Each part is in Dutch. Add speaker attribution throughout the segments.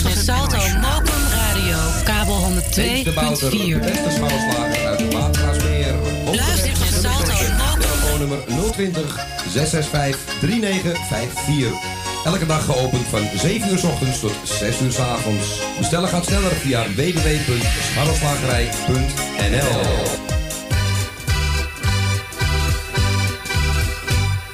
Speaker 1: naar Salto Mokum Radio, kabel 102.4.
Speaker 2: De beste schouwslager uit de Watergaasmeer.
Speaker 1: Luister naar Salto.
Speaker 2: Telefoonnummer 020 665 3954. Elke dag geopend van 7 uur s ochtends tot 6 uur s avonds. Bestellen gaat sneller via www.scharrelslagerij.nl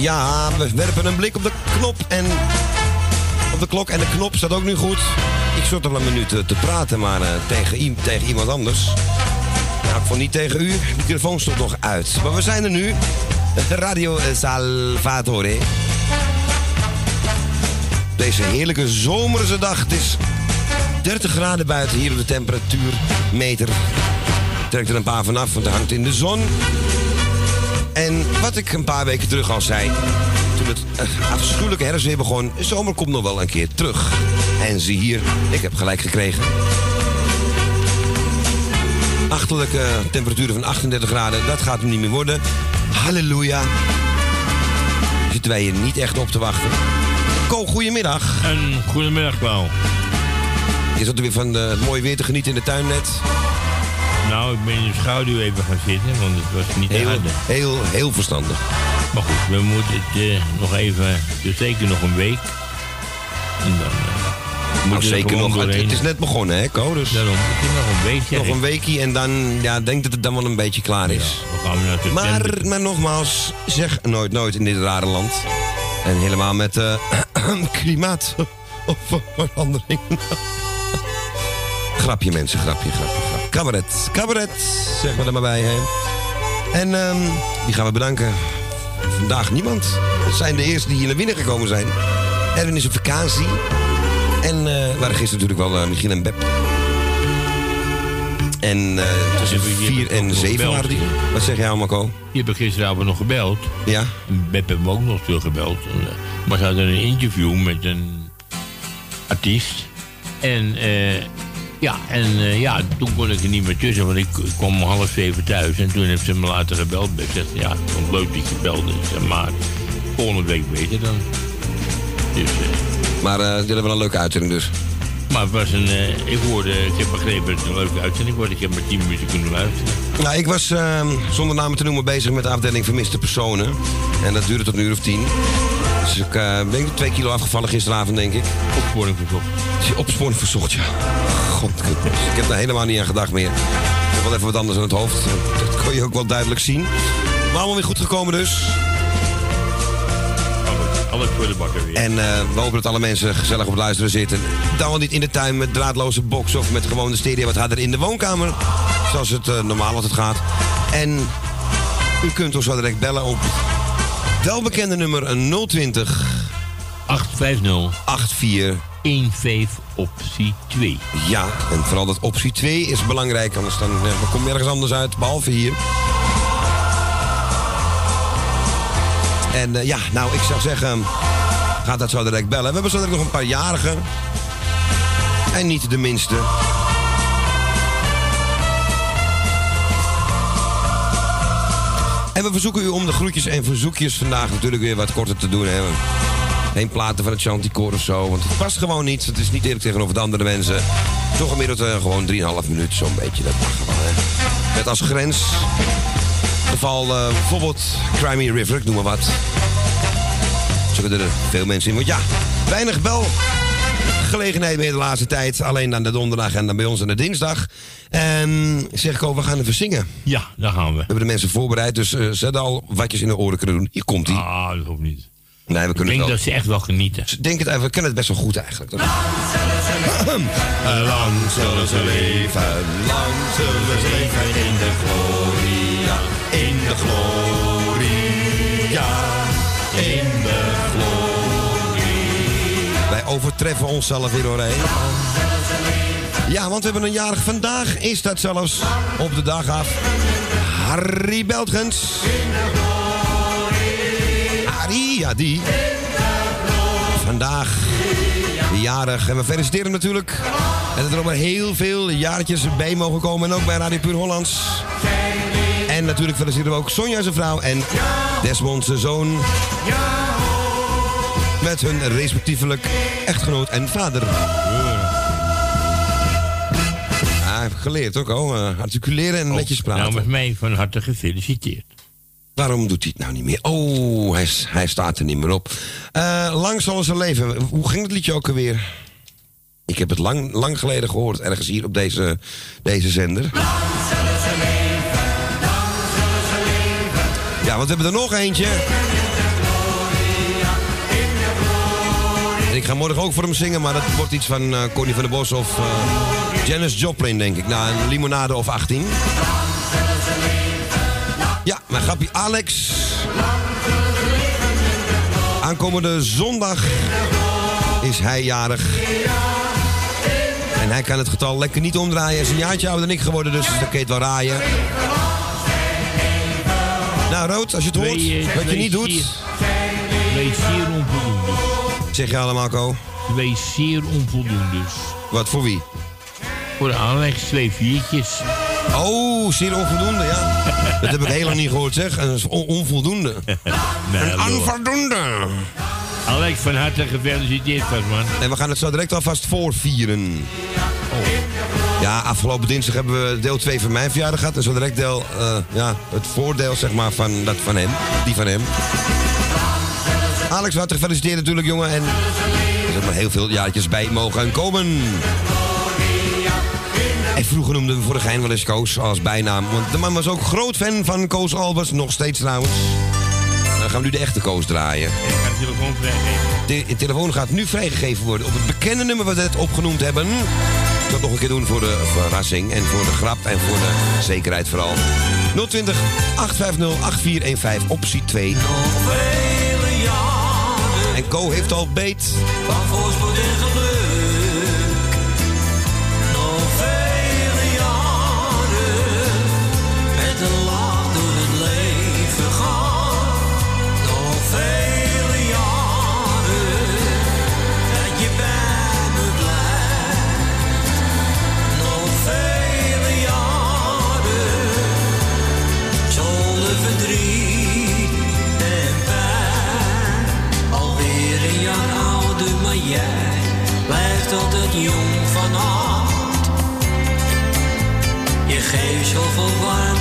Speaker 3: Ja, we werpen een blik op de knop en... Op de klok en de knop staat ook nu goed. Ik zat al een minuut eh, te praten, maar eh, tegen, tegen iemand anders. Nou, ik vond niet tegen u. De microfoon stond nog uit. Maar we zijn er nu. Radio Salvatore. Deze heerlijke zomerse dag. Het is 30 graden buiten hier op de temperatuurmeter. Trekt er een paar vanaf, want het hangt in de zon. En wat ik een paar weken terug al zei, toen het eh, afschuwelijke herfstweer begon, de zomer komt nog wel een keer terug. En zie hier, ik heb gelijk gekregen. Achterlijke temperaturen van 38 graden, dat gaat hem niet meer worden. Halleluja. Zitten wij hier niet echt op te wachten. Ko, goedemiddag.
Speaker 4: En goedemiddag, Paul.
Speaker 3: Je zat er weer van eh, het mooie weer te genieten in de tuin net.
Speaker 4: Nou, ik ben in de schaduw even gaan zitten, want het was niet
Speaker 3: Heel, heel, heel verstandig.
Speaker 4: Maar goed, we moeten het eh, nog even, dus zeker nog een week. En dan
Speaker 3: Nou,
Speaker 4: er
Speaker 3: zeker nog. Het, het is net begonnen, hè, Ko? Dus
Speaker 4: Daarom, het is nog een week, zeg
Speaker 3: nog een weekje en dan ja, denk dat het dan wel een beetje klaar is.
Speaker 4: gaan we september.
Speaker 3: Maar, maar nogmaals, zeg nooit nooit in dit rare land. En helemaal met eh klimaatverandering. grapje mensen, grapje, grapje. Cabaret, cabaret, zeg maar er maar bij. Hè. En ehm, die gaan we bedanken. Vandaag niemand. Het zijn de eerste die hier naar binnen gekomen zijn. Erwin is op vakantie. En eh waren gisteren natuurlijk wel eh, Michiel en Beb. En eh tussen
Speaker 4: Hebben jullie
Speaker 3: 4 en
Speaker 4: nog
Speaker 3: 7
Speaker 4: gebeld?
Speaker 3: waren die. Wat zeg jij allemaal, Ko?
Speaker 4: Je hebt gisteravond nog gebeld.
Speaker 3: Ja?
Speaker 4: Beb heeft me ook nog eh, Maar ze hadden een interview met een artiest. En eh, ja, en eh, ja, toen kon ik er niet meer tussen, want ik, kwam om half zeven thuis. En toen heeft ze me later gebeld. Ik zeg, ja, vond leuk dat je zeg, maar volgende week beter dan. Dus, eh,
Speaker 3: Maar eh jullie hebben een leuke uitzending dus.
Speaker 4: Maar het was een, eh, ik hoorde, ik heb begrepen dat het een leuke uitzending wordt. Ik heb maar tien minuten kunnen luisteren.
Speaker 3: Nou, ik was eh, zonder namen te noemen bezig met de afdeling vermiste personen. En dat duurde tot een uur of tien. Dus ik eh, ben ik twee kilo afgevallen gisteravond, denk ik.
Speaker 4: Opsporing verzocht.
Speaker 3: Opsporing verzocht, ja. God, ik heb daar helemaal niet aan gedacht meer. Ik heb wel even wat anders aan het hoofd. Dat kon je ook wel duidelijk zien. Maar allemaal weer goed gekomen dus.
Speaker 4: Alles, alles voor de bakker weer.
Speaker 3: En eh, we hopen dat alle mensen gezellig op het luisteren zitten. Dan wel niet in de tuin met draadloze box of met gewoon de stereo wat harder in de woonkamer. Zoals het eh, normaal altijd gaat. En u kunt ons zo direct bellen op het welbekende nummer 020
Speaker 4: 850
Speaker 3: 84.
Speaker 4: 15 optie 2.
Speaker 3: Ja, en vooral dat optie 2 is belangrijk, anders dan eh, kom je ergens anders uit, behalve hier. En eh, ja, nou, ik zou zeggen, ga dat zo direct bellen. We hebben zo nog een paar jarigen. En niet de minste. En we verzoeken u om de groetjes en verzoekjes vandaag natuurlijk weer wat korter te doen. Hè. Geen platen van het Chanticoor of zo, want het past gewoon niet. Het is niet eerlijk tegenover de andere mensen. Toch gemiddeld eh, gewoon 3,5 minuten, zo'n beetje. Dat mag gewoon. Met als grens geval eh, bijvoorbeeld Crimea River, ik noem maar wat. Zullen er veel mensen in, want ja, weinig bel gelegenheid meer de laatste tijd. Alleen aan de donderdag en dan bij ons aan de dinsdag. En zeg ik ook, we gaan even zingen. We
Speaker 4: Ja, daar gaan we.
Speaker 3: hebben de mensen voorbereid, dus eh zet al watjes in de oren kunnen doen. Hier komt ie.
Speaker 4: Ah, dat hoeft niet.
Speaker 3: Nee, we
Speaker 4: Ik
Speaker 3: kunnen
Speaker 4: denk
Speaker 3: het wel.
Speaker 4: dat ze echt wel genieten.
Speaker 3: Ik denk het we kennen het best wel goed eigenlijk.
Speaker 4: Lang zullen ze leven, lang zullen ze leven in de in de gloria, in de gloria.
Speaker 3: Wij overtreffen onszelf weer doorheen. Ja, want we hebben een jarig vandaag. Is dat zelfs op de dag af. Harry Beltgens. Harry, ja die. Vandaag jarig. En we feliciteren natuurlijk. En dat er maar heel veel jaartjes bij mogen komen. En ook bij Radio Puur Hollands. En natuurlijk feliciteren we ook Sonja zijn vrouw en Desmond zijn zoon. Met hun respectievelijk echtgenoot en vader. Ja, heb ik geleerd ook al. eh, articuleren en netjes praten.
Speaker 4: Nou, met mij van harte gefeliciteerd.
Speaker 3: Waarom doet hij het nou niet meer? Oh, hij, hij staat er niet meer op. Eh, lang zal zijn leven. Hoe ging het liedje ook alweer? Ik heb het lang, lang geleden gehoord, ergens hier op deze, deze zender. Ja, wat hebben we er nog eentje? Ik ga morgen ook voor hem zingen, maar dat wordt iets van uh, Connie van der Bos of uh, Janis Joplin, denk ik. Na een limonade of 18. Ja, mijn grapje Alex. Aankomende zondag is hij jarig. En hij kan het getal lekker niet omdraaien. Hij is een jaartje ouder dan ik geworden, dus dat kan het wel raaien. Nou, Rood, als je het hoort,
Speaker 4: Twee, eh,
Speaker 3: wat je
Speaker 4: twee
Speaker 3: niet doet,
Speaker 4: Twee zeer onvoldoendes.
Speaker 3: zeg je allemaal, Ko.
Speaker 4: Twee zeer onvoldoendes.
Speaker 3: Wat voor wie?
Speaker 4: Voor Alex twee viertjes.
Speaker 3: Oh, zeer onvoldoende, ja. Dat heb ik heel lang niet gehoord, zeg. Dat is on- onvoldoende.
Speaker 4: Nee,
Speaker 3: Een onvoldoende.
Speaker 4: Alex, van harte gefeliciteerd, man.
Speaker 3: En we gaan het zo direct alvast voorvieren. Ja, afgelopen dinsdag hebben we deel 2 van mijn verjaardag gehad. En zo direct deel, eh, ja, het voordeel zeg maar van, dat van hem. Die van hem. Alex, wat gefeliciteerd natuurlijk, jongen. En er zijn maar heel veel jaartjes bij mogen komen. En vroeger noemden we voor de gein wel eens Koos als bijnaam. Want de man was ook groot fan van Koos Albers. Nog steeds trouwens. Dan gaan we nu de echte Koos draaien.
Speaker 4: Ik ga de telefoon vrijgeven.
Speaker 3: De, de telefoon gaat nu vrijgegeven worden op het bekende nummer wat we net opgenoemd hebben. Het nog een keer doen voor de verrassing en voor de grap en voor de zekerheid vooral. 020 850 8415 optie 2.
Speaker 5: Vele jaren
Speaker 3: En Co heeft al beet.
Speaker 5: van voorspoed en geluk.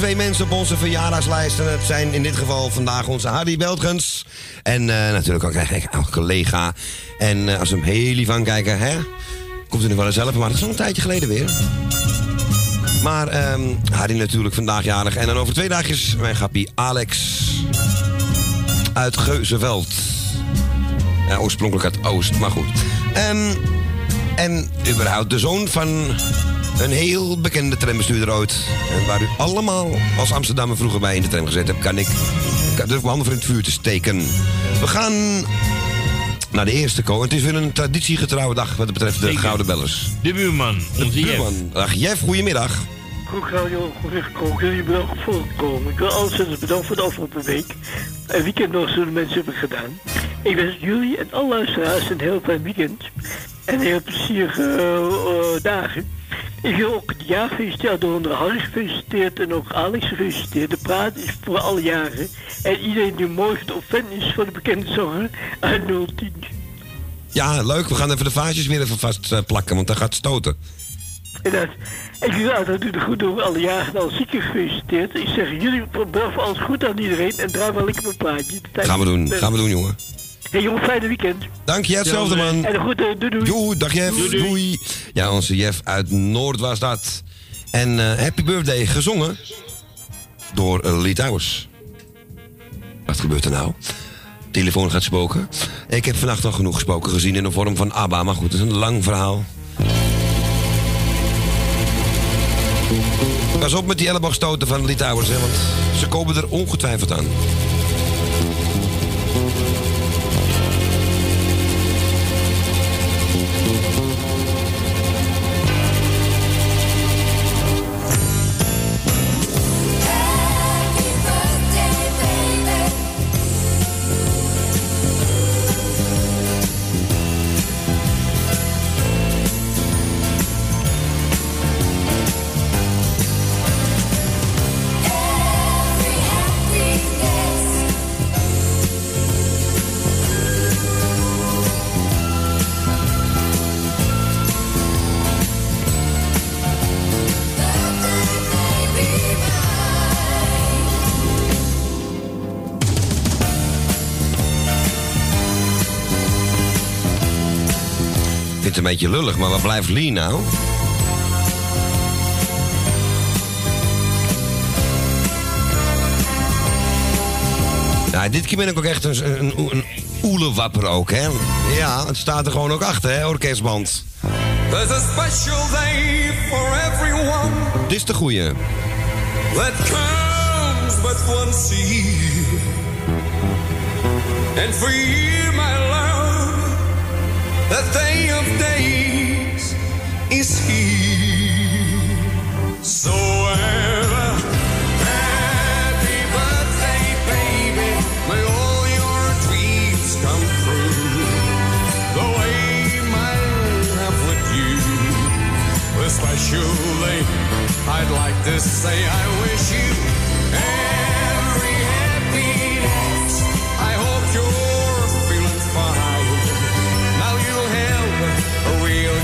Speaker 3: Twee mensen op onze verjaardagslijst. En het zijn in dit geval vandaag onze Harry Beltgens. En eh, natuurlijk ook een collega. En eh, als we hem heel lief aankijken, hè, komt hij nog wel eens zelf. Maar dat is al een tijdje geleden weer. Maar ehm Harry natuurlijk vandaag jarig. En dan over twee dagjes mijn grappie Alex uit Geuzenveld. Ja, oorspronkelijk uit Oost, maar goed. Ehm, en überhaupt de zoon van een heel bekende trambestuurder ooit. En waar u allemaal als Amsterdammer vroeger bij in de tram gezet hebt, kan ik, ik durf mijn handen voor in het vuur te steken. We gaan naar de eerste ko. Het is weer een traditiegetrouwe dag wat betreft de
Speaker 4: Zeker.
Speaker 3: Gouden Bellers.
Speaker 4: De buurman, onze Jeff.
Speaker 3: Buurman. Dag Jeff, goedemiddag.
Speaker 6: Kroekradio, Kroekradio, jullie bedankt voor het komen. Ik wil alles bedankt voor de afgelopen week. Een weekend nog zo de mensen hebben gedaan. Ik wens jullie en alle luisteraars een heel fijn weekend. En heel plezierige uh, dagen. Ik wil ook het jaar feliciteren door onder Harry gefeliciteerd en ook Alex gefeliciteerd. De praat is voor alle jaren. En iedereen die morgen of fan is van de bekende zanger uit 010.
Speaker 7: Ja, leuk. We gaan even de vaasjes weer even vast uh, plakken, want dan gaat stoten.
Speaker 6: En dat, ik wil altijd doen de goed door alle jaren al zieken gefeliciteerd. Ik zeg jullie bravo alles goed aan iedereen en draai wel lekker mijn plaatje.
Speaker 7: Gaan we doen, gaan we doen jongen.
Speaker 6: Hey jongen, fijne weekend.
Speaker 7: Dank je, hetzelfde man.
Speaker 6: En een goede doei doei.
Speaker 7: Doei, dag Jeff. Doei, Ja, onze Jeff uit Noord was dat. En uh, Happy Birthday gezongen door uh, Lee Towers. Wat gebeurt er nou? Telefoon gaat spoken. Ik heb vannacht al genoeg gesproken gezien in de vorm van ABBA. Maar goed, het is een lang verhaal. Pas op met die elleboogstoten van Lee Towers, hè, want ze komen er ongetwijfeld aan. Een beetje lullig, maar waar blijft Lee nou? Nou, dit keer ben ik ook echt een, een, een oelewapper ook, hè? Ja, het staat er gewoon ook achter, hè, orkestband. There's a special day for everyone. Dit is de goeie. That comes but once a year. And for you, my love, that of days is here. So ever happy birthday, baby. May all your dreams come true. The way mine have with you. Especially, I'd like to say I wish you every happiness.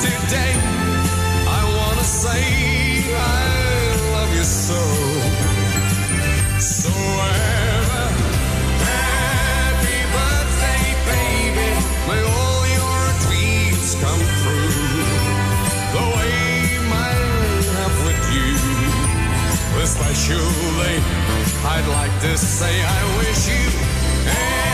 Speaker 7: today I wanna say I love you so. So ever happy birthday, baby. May all your dreams come true. The way mine have with you. Especially, I'd like to say I wish you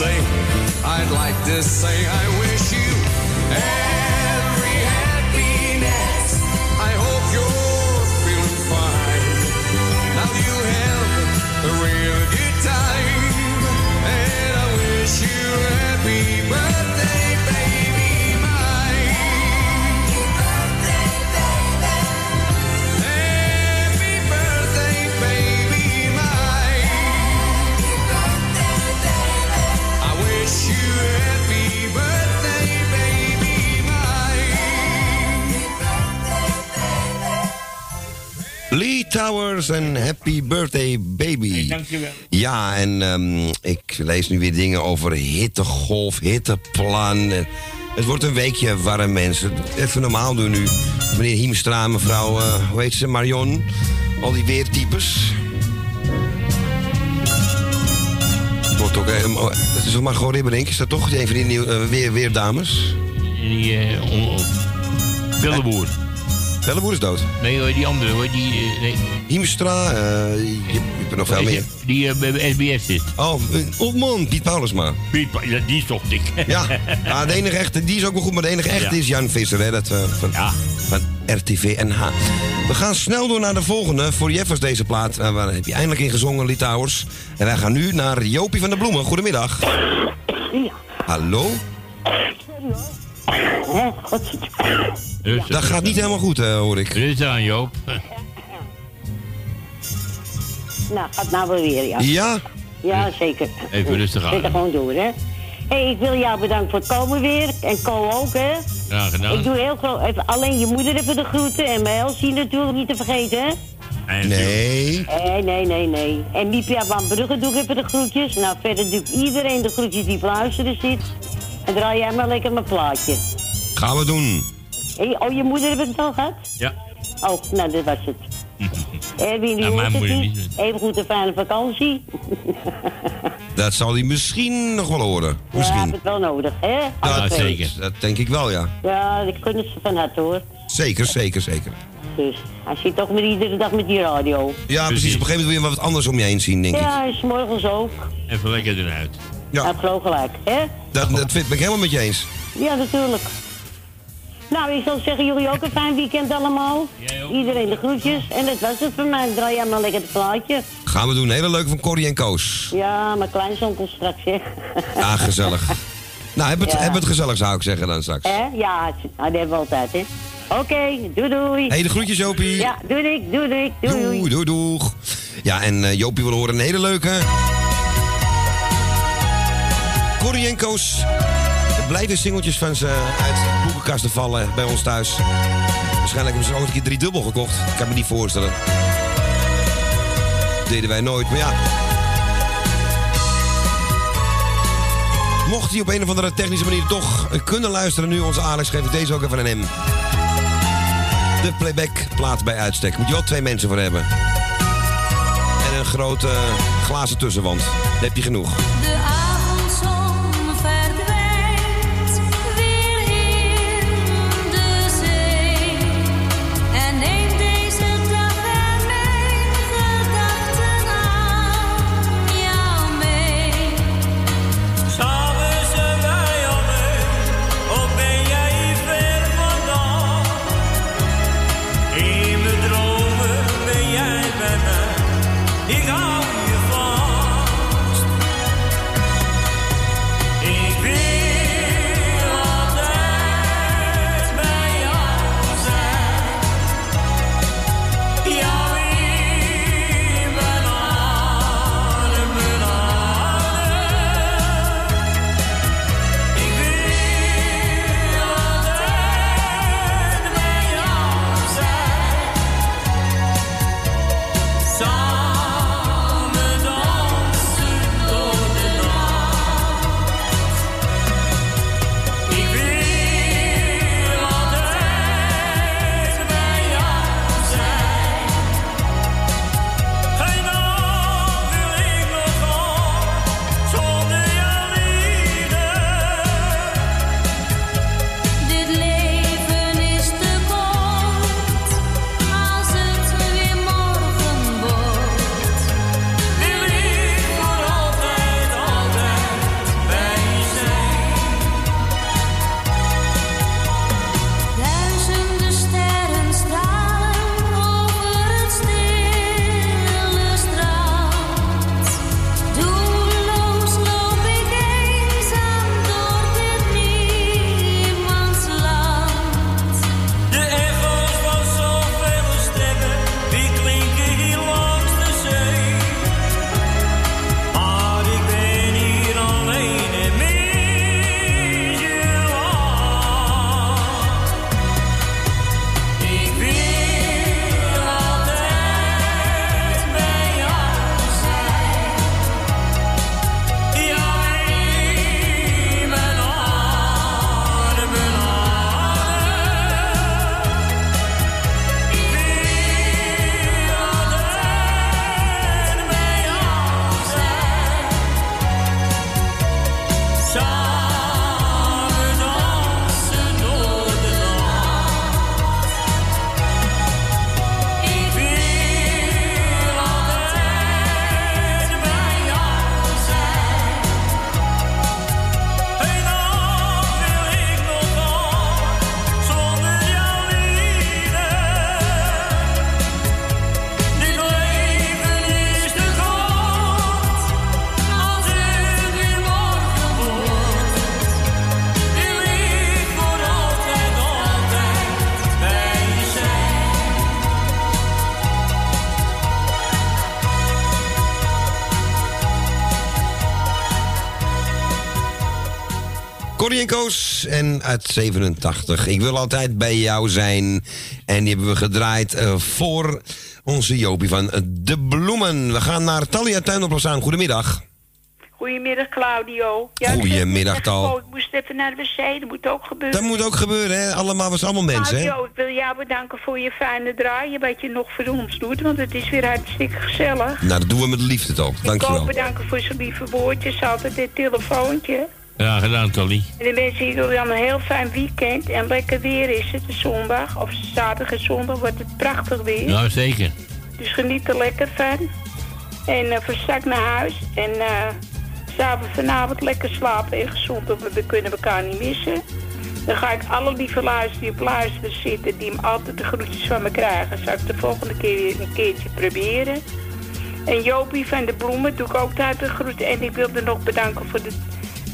Speaker 7: day. I'd like to say I wish you Happy Birthday Baby.
Speaker 4: Dankjewel.
Speaker 3: Ja, en ehm, ik lees nu weer dingen over hittegolf, hitteplan. Het wordt een weekje warm, mensen. Even normaal doen nu. Meneer Hiemstra, mevrouw, eh, hoe heet ze, Marion. Al die weertypes. Het wordt ook... eh, oh, dat is toch Margot Ribberink, is dat toch? Een van die nieuwe, eh, weer, weerdames?
Speaker 4: Die, on, Pelleboer
Speaker 3: is dood.
Speaker 4: Nee hoor, die andere hoor, die... eh, nee.
Speaker 3: Hiemstra, eh, je, je hebt er nog veel meer.
Speaker 4: Die eh, bij SBS zit.
Speaker 3: Oh, eh, oh man, Piet Paulusma.
Speaker 4: Piet, Pa- ja, die is toch dik.
Speaker 3: Ja, ja, de enige echte, die is ook wel goed, maar de enige echte
Speaker 4: Ja.
Speaker 3: is Jan Visser, hè, dat, eh, van, van RTV NH. We gaan snel door naar de volgende. Voor Jeff was deze plaat. Uh, waar heb je eindelijk in gezongen, Lee Towers. En wij gaan nu naar Jopie van der Bloemen. Goedemiddag. Hallo? Dat gaat niet helemaal goed, eh, hoor ik.
Speaker 4: Rustig aan, Joop.
Speaker 8: Nou, gaat nou wel weer, ja.
Speaker 3: Ja?
Speaker 8: Ja, zeker.
Speaker 4: Even rustig aan.
Speaker 8: Zet er gewoon door, hè. hey, ik wil jou bedanken voor het komen weer. En Co ook, hè.
Speaker 4: Graag gedaan.
Speaker 8: Ik doe heel groot... Even, alleen je moeder even de groeten. En mijn Elsie natuurlijk niet te vergeten, hè.
Speaker 3: Nee.
Speaker 8: Nee, nee, nee, nee. En Miepia van Brugge doe ik even de groetjes. Nou, verder doe ik iedereen de groetjes die op luisteren zit. En draai jij maar lekker mijn plaatje.
Speaker 3: Gaan we doen.
Speaker 8: Hey, oh, je moeder heb ik het al gehad?
Speaker 4: Ja.
Speaker 8: Oh, nou, dat was het. Erwin, die hoort het
Speaker 4: moeder
Speaker 8: niet.
Speaker 4: niet.
Speaker 8: Even goed een fijne vakantie.
Speaker 3: Dat zal hij misschien nog wel horen.
Speaker 8: Ja, heb
Speaker 3: Misschien.
Speaker 8: het wel nodig, hè? Alle twee.
Speaker 3: Dat denk ik wel, ja.
Speaker 8: Ja, ik gun het ze van harte, hoor.
Speaker 3: Zeker, zeker, zeker.
Speaker 8: Dus, hij zit toch met iedere dag met die radio.
Speaker 3: Ja, precies. Op een gegeven moment wil je wat anders om je heen zien, denk ik.
Speaker 8: Ja, is morgens ook.
Speaker 4: Even lekker eruit.
Speaker 3: Ja.
Speaker 8: Heeft gewoon gelijk, hè?
Speaker 3: Dat, dat vind, ik helemaal met je eens.
Speaker 8: Ja, natuurlijk. Nou, ik zal zeggen, jullie ook een fijn weekend allemaal. Iedereen de groetjes. En dat was het voor mij. Draai jij maar lekker het plaatje.
Speaker 3: Gaan we doen. Hele leuke van Corrie en Koos.
Speaker 8: Ja, mijn kleinzoon komt straks, hè.
Speaker 3: Ja, gezellig. Nou, heb het,
Speaker 8: Ja.
Speaker 3: heb het gezellig, zou ik zeggen dan straks.
Speaker 8: Hè? Ja, het- nou, dat hebben we altijd, hè. Oké, doei doei.
Speaker 3: Hey, de groetjes, Jopie.
Speaker 8: Ja, doei doei, doei doei. Doei doei.
Speaker 3: Doei, doei, doeg. Ja, en eh, Jopie wil horen een hele leuke. Corrie en Koos. Er blijven singeltjes van ze uit boekenkasten vallen bij ons thuis. Waarschijnlijk hebben ze ooit een keer drie dubbel gekocht. Ik kan me niet voorstellen. Dat deden wij nooit, maar ja. Mocht hij op een of andere technische manier toch kunnen luisteren nu, onze Alex, geef deze ook even een M. De playback plaat bij uitstek. Moet je wel twee mensen voor hebben. En een grote glazen tussenwand. Dan heb je genoeg. Corrie en uit 87. Ik wil altijd bij jou zijn. En die hebben we gedraaid eh, voor onze Jopie van De Bloemen. We gaan naar Talia Tuinoplos aan. Goedemiddag.
Speaker 9: Goedemiddag, Claudio.
Speaker 3: Goedemiddag,
Speaker 9: ik,
Speaker 3: Tal.
Speaker 9: oh, ik moest even naar de wc, dat moet ook gebeuren.
Speaker 3: Dat moet ook gebeuren, hè? Allemaal, zijn allemaal mensen, hè?
Speaker 9: Claudio, ik wil jou bedanken voor je fijne draaien, wat je nog voor ons doet, want het is weer hartstikke gezellig.
Speaker 3: Nou, dat doen we met liefde toch.
Speaker 9: Ik
Speaker 3: Dankjewel.
Speaker 9: ook bedanken voor zijn lieve woordjes, altijd dit telefoontje.
Speaker 4: Ja, gedaan, Tolly.
Speaker 9: En de mensen hier dan een heel fijn weekend en lekker weer is het, de zondag, of zaterdag en zondag wordt het prachtig weer.
Speaker 4: Ja, zeker.
Speaker 9: Dus geniet er lekker van. En straks naar huis. En eh s'avonds vanavond lekker slapen en gezond. Want we kunnen elkaar niet missen. Dan ga ik alle lieve luisteren die op luisteren zitten. Die hem altijd de groetjes van me krijgen. Zal ik de volgende keer weer een keertje proberen. En Jopie van de Bloemen doe ik ook daar de groeten. En ik wilde nog bedanken voor de,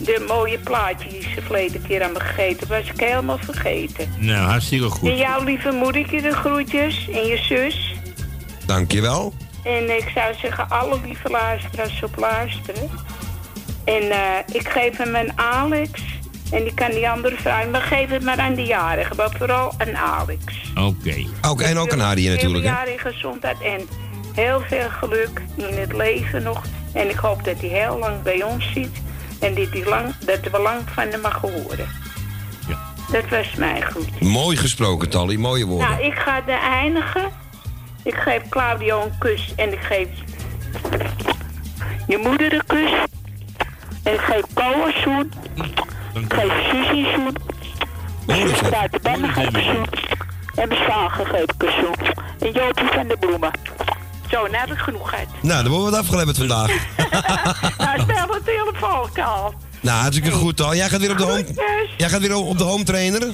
Speaker 9: de mooie plaatje die ze verleden keer aan me gegeten. Was ik helemaal vergeten.
Speaker 4: Nou, hartstikke
Speaker 9: En
Speaker 4: goed.
Speaker 9: jouw lieve moedertje de groetjes. En je zus.
Speaker 3: Dankjewel.
Speaker 9: En ik zou zeggen, alle lieve luisteraars op luisteren. En eh, ik geef hem aan Alex. En die kan die andere vragen. Maar geef het maar aan de jarige. Maar vooral aan Alex.
Speaker 4: Oké.
Speaker 3: Ook, en ook aan Harry natuurlijk, hè?
Speaker 9: Heel gezondheid en heel veel geluk in het leven nog. En ik hoop dat hij heel lang bij ons zit. En dat, hij lang, dat we lang van hem mag horen.
Speaker 4: Ja.
Speaker 9: Dat was mijn groet.
Speaker 3: Mooi gesproken, Tally. Mooie woorden.
Speaker 9: Nou, ik ga de eindigen. Ik geef Claudio een kus en ik geef je moeder een kus. En ik geef Paul een zoen. Ik geef Suzy een zoen. Ik buitenbannen geef ik een zoen. En mijn zwager geef ik een zoen. En Jopie van de bloemen. Zo, nou heb ik genoeg.
Speaker 3: Nou, dan worden we het afgeleverd vandaag.
Speaker 9: nou, telefoon al.
Speaker 3: nou, hartstikke goed, Tal. Jij gaat weer op de home,
Speaker 9: Groetjes.
Speaker 3: jij gaat weer op de home trainer?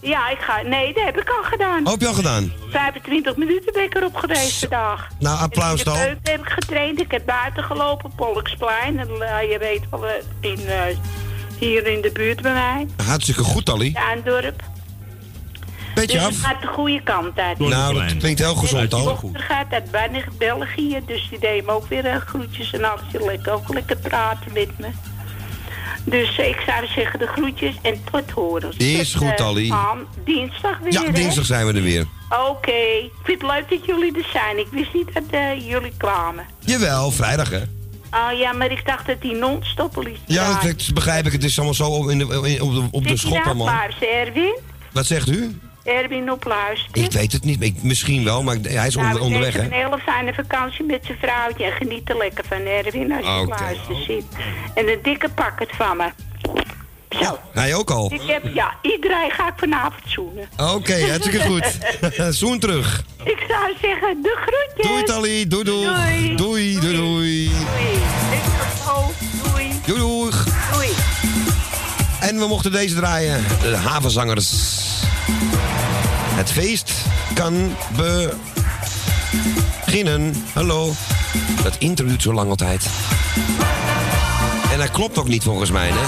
Speaker 9: Ja, ik ga... Nee, dat heb ik al gedaan.
Speaker 3: Oh, heb je al gedaan?
Speaker 9: 25 minuten ben ik erop geweest vandaag.
Speaker 3: Nou, applaus,
Speaker 9: de keuken heb ik getraind. Ik heb buiten gelopen, Polksplein. En, eh, je weet wel, eh, in, eh, hier in de buurt bij mij.
Speaker 3: Hartstikke goed, Tally.
Speaker 9: Tuindorp.
Speaker 3: Beetje
Speaker 9: dus
Speaker 3: af.
Speaker 9: het gaat de goede kant uit.
Speaker 3: Nou, dat klinkt heel gezond,
Speaker 9: Mijn
Speaker 3: Tal.
Speaker 9: dochter gaat uit België. Dus die deed me ook weer eh, groetjes en alles. Je lekker ook lekker praten met me. Dus eh, ik zou zeggen de groetjes en tot horen.
Speaker 3: Is
Speaker 9: Tot,
Speaker 3: goed,
Speaker 9: eh, aan dinsdag weer,
Speaker 3: Ja,
Speaker 9: hè?
Speaker 3: dinsdag zijn we er weer.
Speaker 9: Oké. Ik vind het leuk dat jullie er zijn. Ik wist niet dat eh, jullie kwamen.
Speaker 3: Jawel, vrijdag, hè?
Speaker 9: Oh ja, maar ik dacht dat die non-stop liet
Speaker 3: Ja, dat begrijp ik. Het is allemaal zo op, in de, in- op de, op de schop
Speaker 9: nou Erwin?
Speaker 3: Wat zegt u?
Speaker 9: Erwin op luisteren.
Speaker 3: Ik weet het niet. Ik, misschien wel, maar hij is onder,
Speaker 9: nou,
Speaker 3: onderweg,
Speaker 9: ik
Speaker 3: hè?
Speaker 9: een hele fijne vakantie met zijn vrouwtje. En geniet er lekker van, Erwin, als je op luisteren zit. En een dikke pakket van me. Zo.
Speaker 3: Hij ook al.
Speaker 9: Ik heb, ja, iedereen ga ik vanavond zoenen.
Speaker 3: Oké, hartstikke goed. Zoen terug.
Speaker 9: Ik zou zeggen, de groetjes.
Speaker 3: Doei, Tally. Doei, doei.
Speaker 9: Doei.
Speaker 3: Doei, doei, doei.
Speaker 9: Doei. Doei,
Speaker 3: doei. Doei. En we mochten deze draaien. De havenzangers. Het feest kan beginnen. Hallo. Dat duurt zo lang altijd. En dat klopt ook niet volgens mij, hè?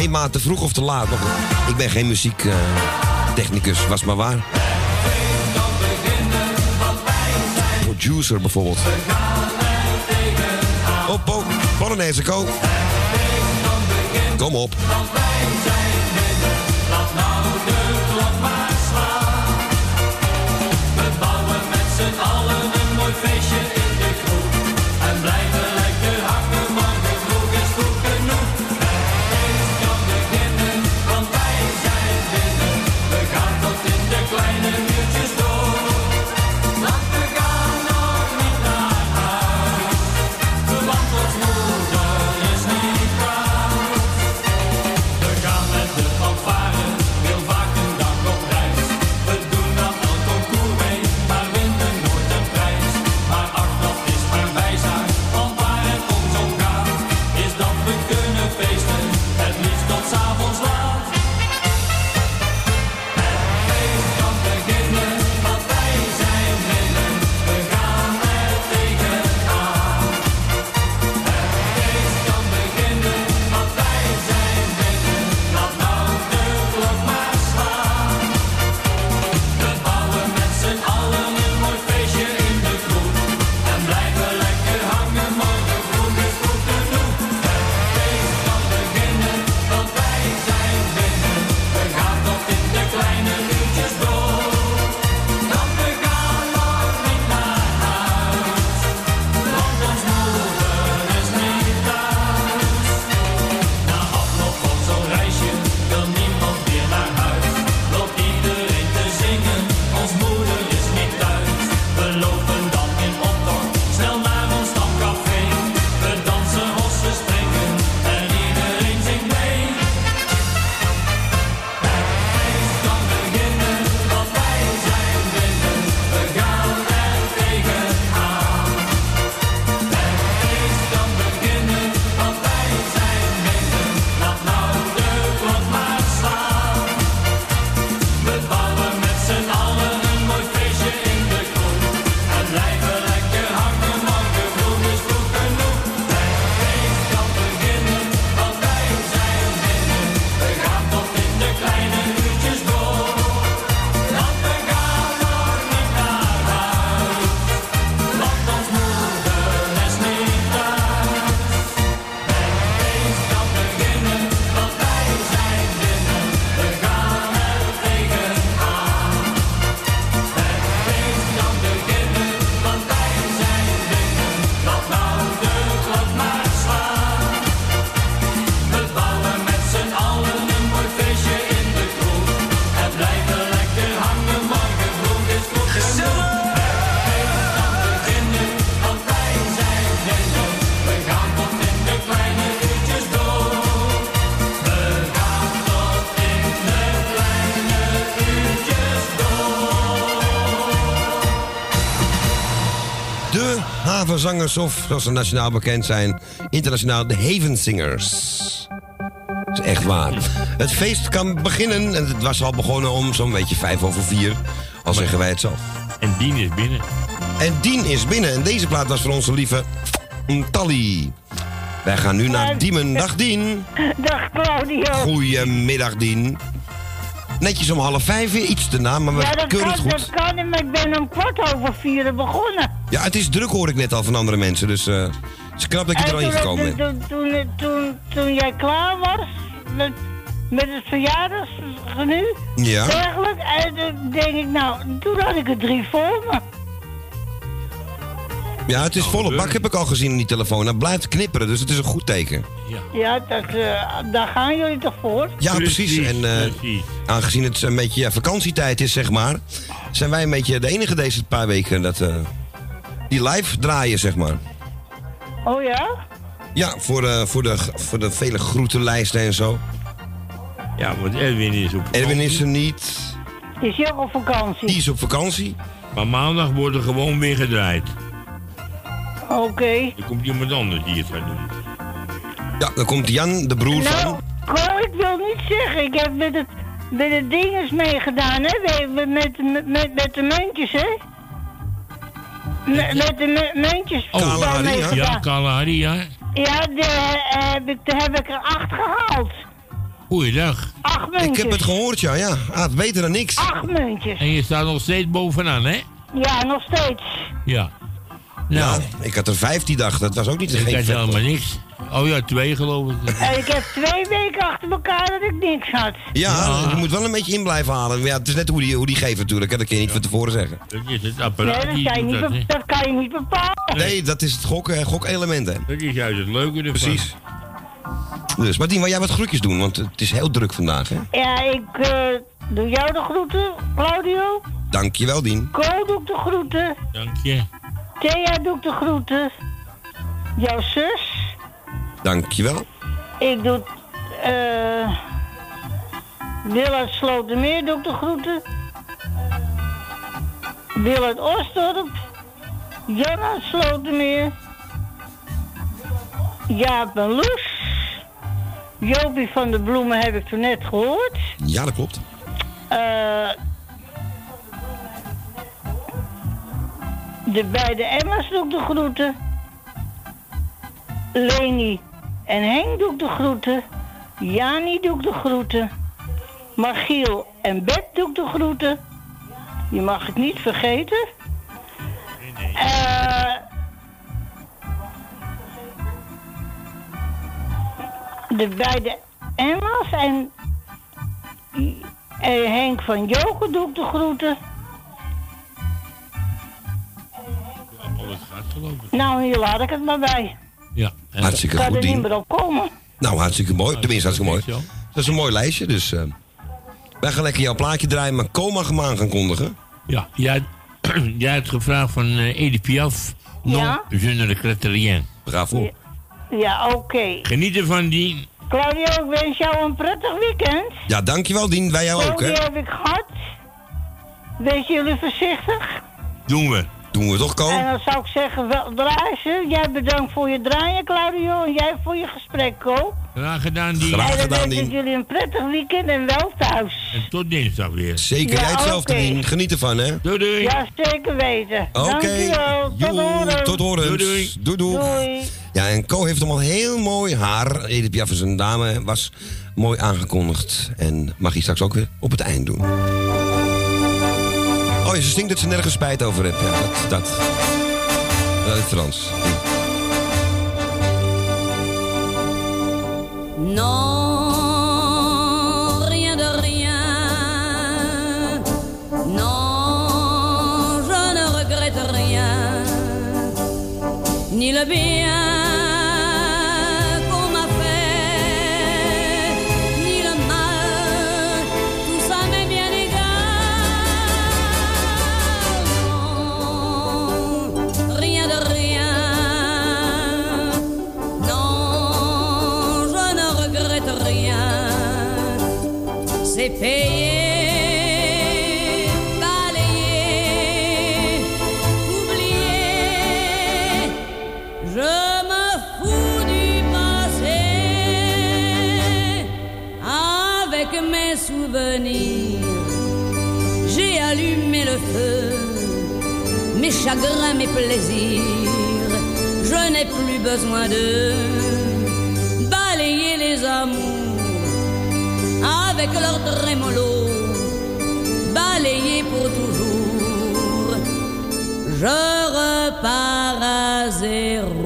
Speaker 3: Eén maand te vroeg of te laat. Ik ben geen muziektechnicus, was maar waar. Producer bijvoorbeeld. Op, op, Polonaise, ko. Kom op. havenzangers of, zoals ze nationaal bekend zijn, internationaal de Havensingers. Dat is echt waar. Het feest kan beginnen, en het was al begonnen om zo'n beetje vijf over vier. Al zeggen wij het zo.
Speaker 4: En Dien is binnen.
Speaker 3: En Dien is binnen. En deze plaat was voor onze lieve Tally. Wij gaan nu naar Diemen. Dag Dien.
Speaker 10: Dag Claudio.
Speaker 3: Goedemiddag Dien. Netjes om half vijf weer, iets te na, maar we
Speaker 10: Ja, kan,
Speaker 3: het goed.
Speaker 10: dat kan, maar ik ben om kwart over vier begonnen.
Speaker 3: Ja, het is druk hoor ik net al van andere mensen, dus eh, het is knap dat je er al
Speaker 10: En toen-
Speaker 3: ingekomen bent.
Speaker 10: Toen, toen, toen, toen jij klaar was met, met het verjaardagsgenu,
Speaker 3: Ja.
Speaker 10: en toen denk ik, nou, toen had ik er drie voor me.
Speaker 3: Ja, het is volle bak, heb ik al gezien in die telefoon. Dat blijft knipperen, dus het is een goed teken.
Speaker 10: Ja, dat, eh, daar gaan jullie toch voor?
Speaker 3: Ja, precies. En eh, aangezien het een beetje ja, vakantietijd is, zeg maar, zijn wij een beetje de enige deze paar weken dat, eh, die live draaien, zeg maar.
Speaker 10: Oh ja?
Speaker 3: Ja, voor, eh, voor, de, voor de vele groetenlijsten en zo.
Speaker 4: Ja, want Edwin is op
Speaker 3: Erwin is er niet.
Speaker 10: Is ook op vakantie?
Speaker 3: Die is op vakantie.
Speaker 4: Maar maandag wordt er gewoon weer gedraaid.
Speaker 10: Oké.
Speaker 4: Er komt iemand anders die het gaat doen.
Speaker 3: Ja, dan komt Jan, de broer
Speaker 10: Nou,
Speaker 3: van.
Speaker 10: Cor, ik wil niet zeggen, ik heb met het, met het dinges meegedaan, hè? Met, met, met, met, met de muntjes, hè? Met, de mu- muntjes.
Speaker 4: Oh,
Speaker 10: daar
Speaker 4: ja. Kalahari, ja.
Speaker 10: Ja, de, eh, heb ik, daar heb ik er acht gehaald.
Speaker 4: Goeiedag.
Speaker 10: Acht muntjes.
Speaker 3: Ik heb het gehoord, ja. ja. Ah, beter dan niks.
Speaker 10: Acht muntjes.
Speaker 4: En je staat nog steeds bovenaan, hè?
Speaker 10: Ja, nog steeds.
Speaker 4: Ja.
Speaker 3: Ja, ik had er vijf die dag. Dat was ook niet
Speaker 4: Ik
Speaker 3: geen
Speaker 4: had
Speaker 3: vet.
Speaker 4: helemaal niks. Oh ja, twee geloof ik.
Speaker 10: En ik heb twee weken achter elkaar dat ik niks had.
Speaker 3: Ja, je moet wel een beetje in blijven halen. Ja, het is net hoe die, hoe die geeft natuurlijk. Hè. Dat kun je niet van tevoren zeggen.
Speaker 4: Dat is het
Speaker 10: Nee, dat kan, je niet,
Speaker 4: dat,
Speaker 10: be-
Speaker 4: hè.
Speaker 10: dat kan je niet bepalen.
Speaker 3: Nee, dat is het gok, eh, gokelement, hè.
Speaker 4: Dat is juist het leuke ervan.
Speaker 3: Precies. Dus, Martien, wil jij wat groetjes doen? Want het is heel druk vandaag, hè?
Speaker 10: Ja, ik eh, doe jou de groeten, Claudio.
Speaker 3: Dankjewel, Dien.
Speaker 10: Ko doe ik de groeten.
Speaker 4: Dank je.
Speaker 10: Thea doe ik de groeten. Jouw zus.
Speaker 3: Dankjewel.
Speaker 10: Ik doe... eh Wil uit Slotermeer doe ik de groeten. Wil uit Osdorp. Jan uit Slotermeer. Jaap en Loes. Jopie van de Bloemen heb ik toen net gehoord.
Speaker 3: Ja, dat klopt.
Speaker 10: Eh, de beide Emma's doe ik de groeten. Leni en Henk doe ik de groeten. Jani doe ik de groeten. Margiel en Bet doe ik de groeten. Je mag het niet vergeten. Eh, de beide Emma's en Henk van Joken doe ik de groeten.
Speaker 4: Geloof ik.
Speaker 10: Nou, hier laat ik het maar bij.
Speaker 4: Ja.
Speaker 3: Hartstikke
Speaker 10: Ik kan
Speaker 3: goed,
Speaker 10: er niet
Speaker 3: Dien.
Speaker 10: meer op komen.
Speaker 3: Nou, hartstikke mooi. Tenminste, hartstikke mooi. Dat is een mooi lijstje, dus... eh, wij gaan lekker jouw plaatje draaien, maar Coma gaan aan gaan kondigen.
Speaker 4: Ja, jij, jij hebt gevraagd van eh Edith Piaf. Non,
Speaker 10: Ja?
Speaker 4: je ne regrette rien.
Speaker 3: Bravo.
Speaker 10: Ja, oké.
Speaker 4: Geniet ervan, die.
Speaker 10: Claudio, ik wens jou een prettig weekend.
Speaker 3: Ja, dankjewel, Dien. Wij jou ook,
Speaker 10: Claudio
Speaker 3: hè?
Speaker 10: heb ik gehad. Wees jullie voorzichtig.
Speaker 4: Doen we.
Speaker 3: Doen we toch, Ko?
Speaker 10: En dan zou ik zeggen, wel draaien. Jij bedankt voor je draaien, Claudio. En jij voor je gesprek, Ko.
Speaker 4: Graag gedaan, die.
Speaker 3: Graag
Speaker 10: en
Speaker 3: gedaan, Dien.
Speaker 10: jullie een prettig weekend en wel thuis.
Speaker 4: En tot dinsdag weer.
Speaker 3: Zeker,
Speaker 10: Ja,
Speaker 3: jij hetzelfde. Dien. Geniet ervan, hè?
Speaker 4: Doei, doei.
Speaker 10: Ja, zeker weten.
Speaker 3: Oké.
Speaker 10: Dankjewel. Tot horen.
Speaker 4: Doei, doei.
Speaker 3: Doei, doei.
Speaker 10: Doei.
Speaker 3: Ja, en Co heeft hem al heel mooi haar. Edith Piaf is een dame, was mooi aangekondigd. En mag hij straks ook weer op het eind doen. Oh, ze stinkt dat ze nergens spijt over heeft. Ja, dat, dat. Dat is Frans.
Speaker 11: Non, rien de rien. Non, je ne regrette rien. Ni le c'est payer, balayer, oublier. Je me fous du passé avec mes souvenirs. J'ai allumé le feu, mes chagrins, mes plaisirs. Je n'ai plus besoin d'eux avec leur trémolo, balayer pour toujours. Je repars à zéro.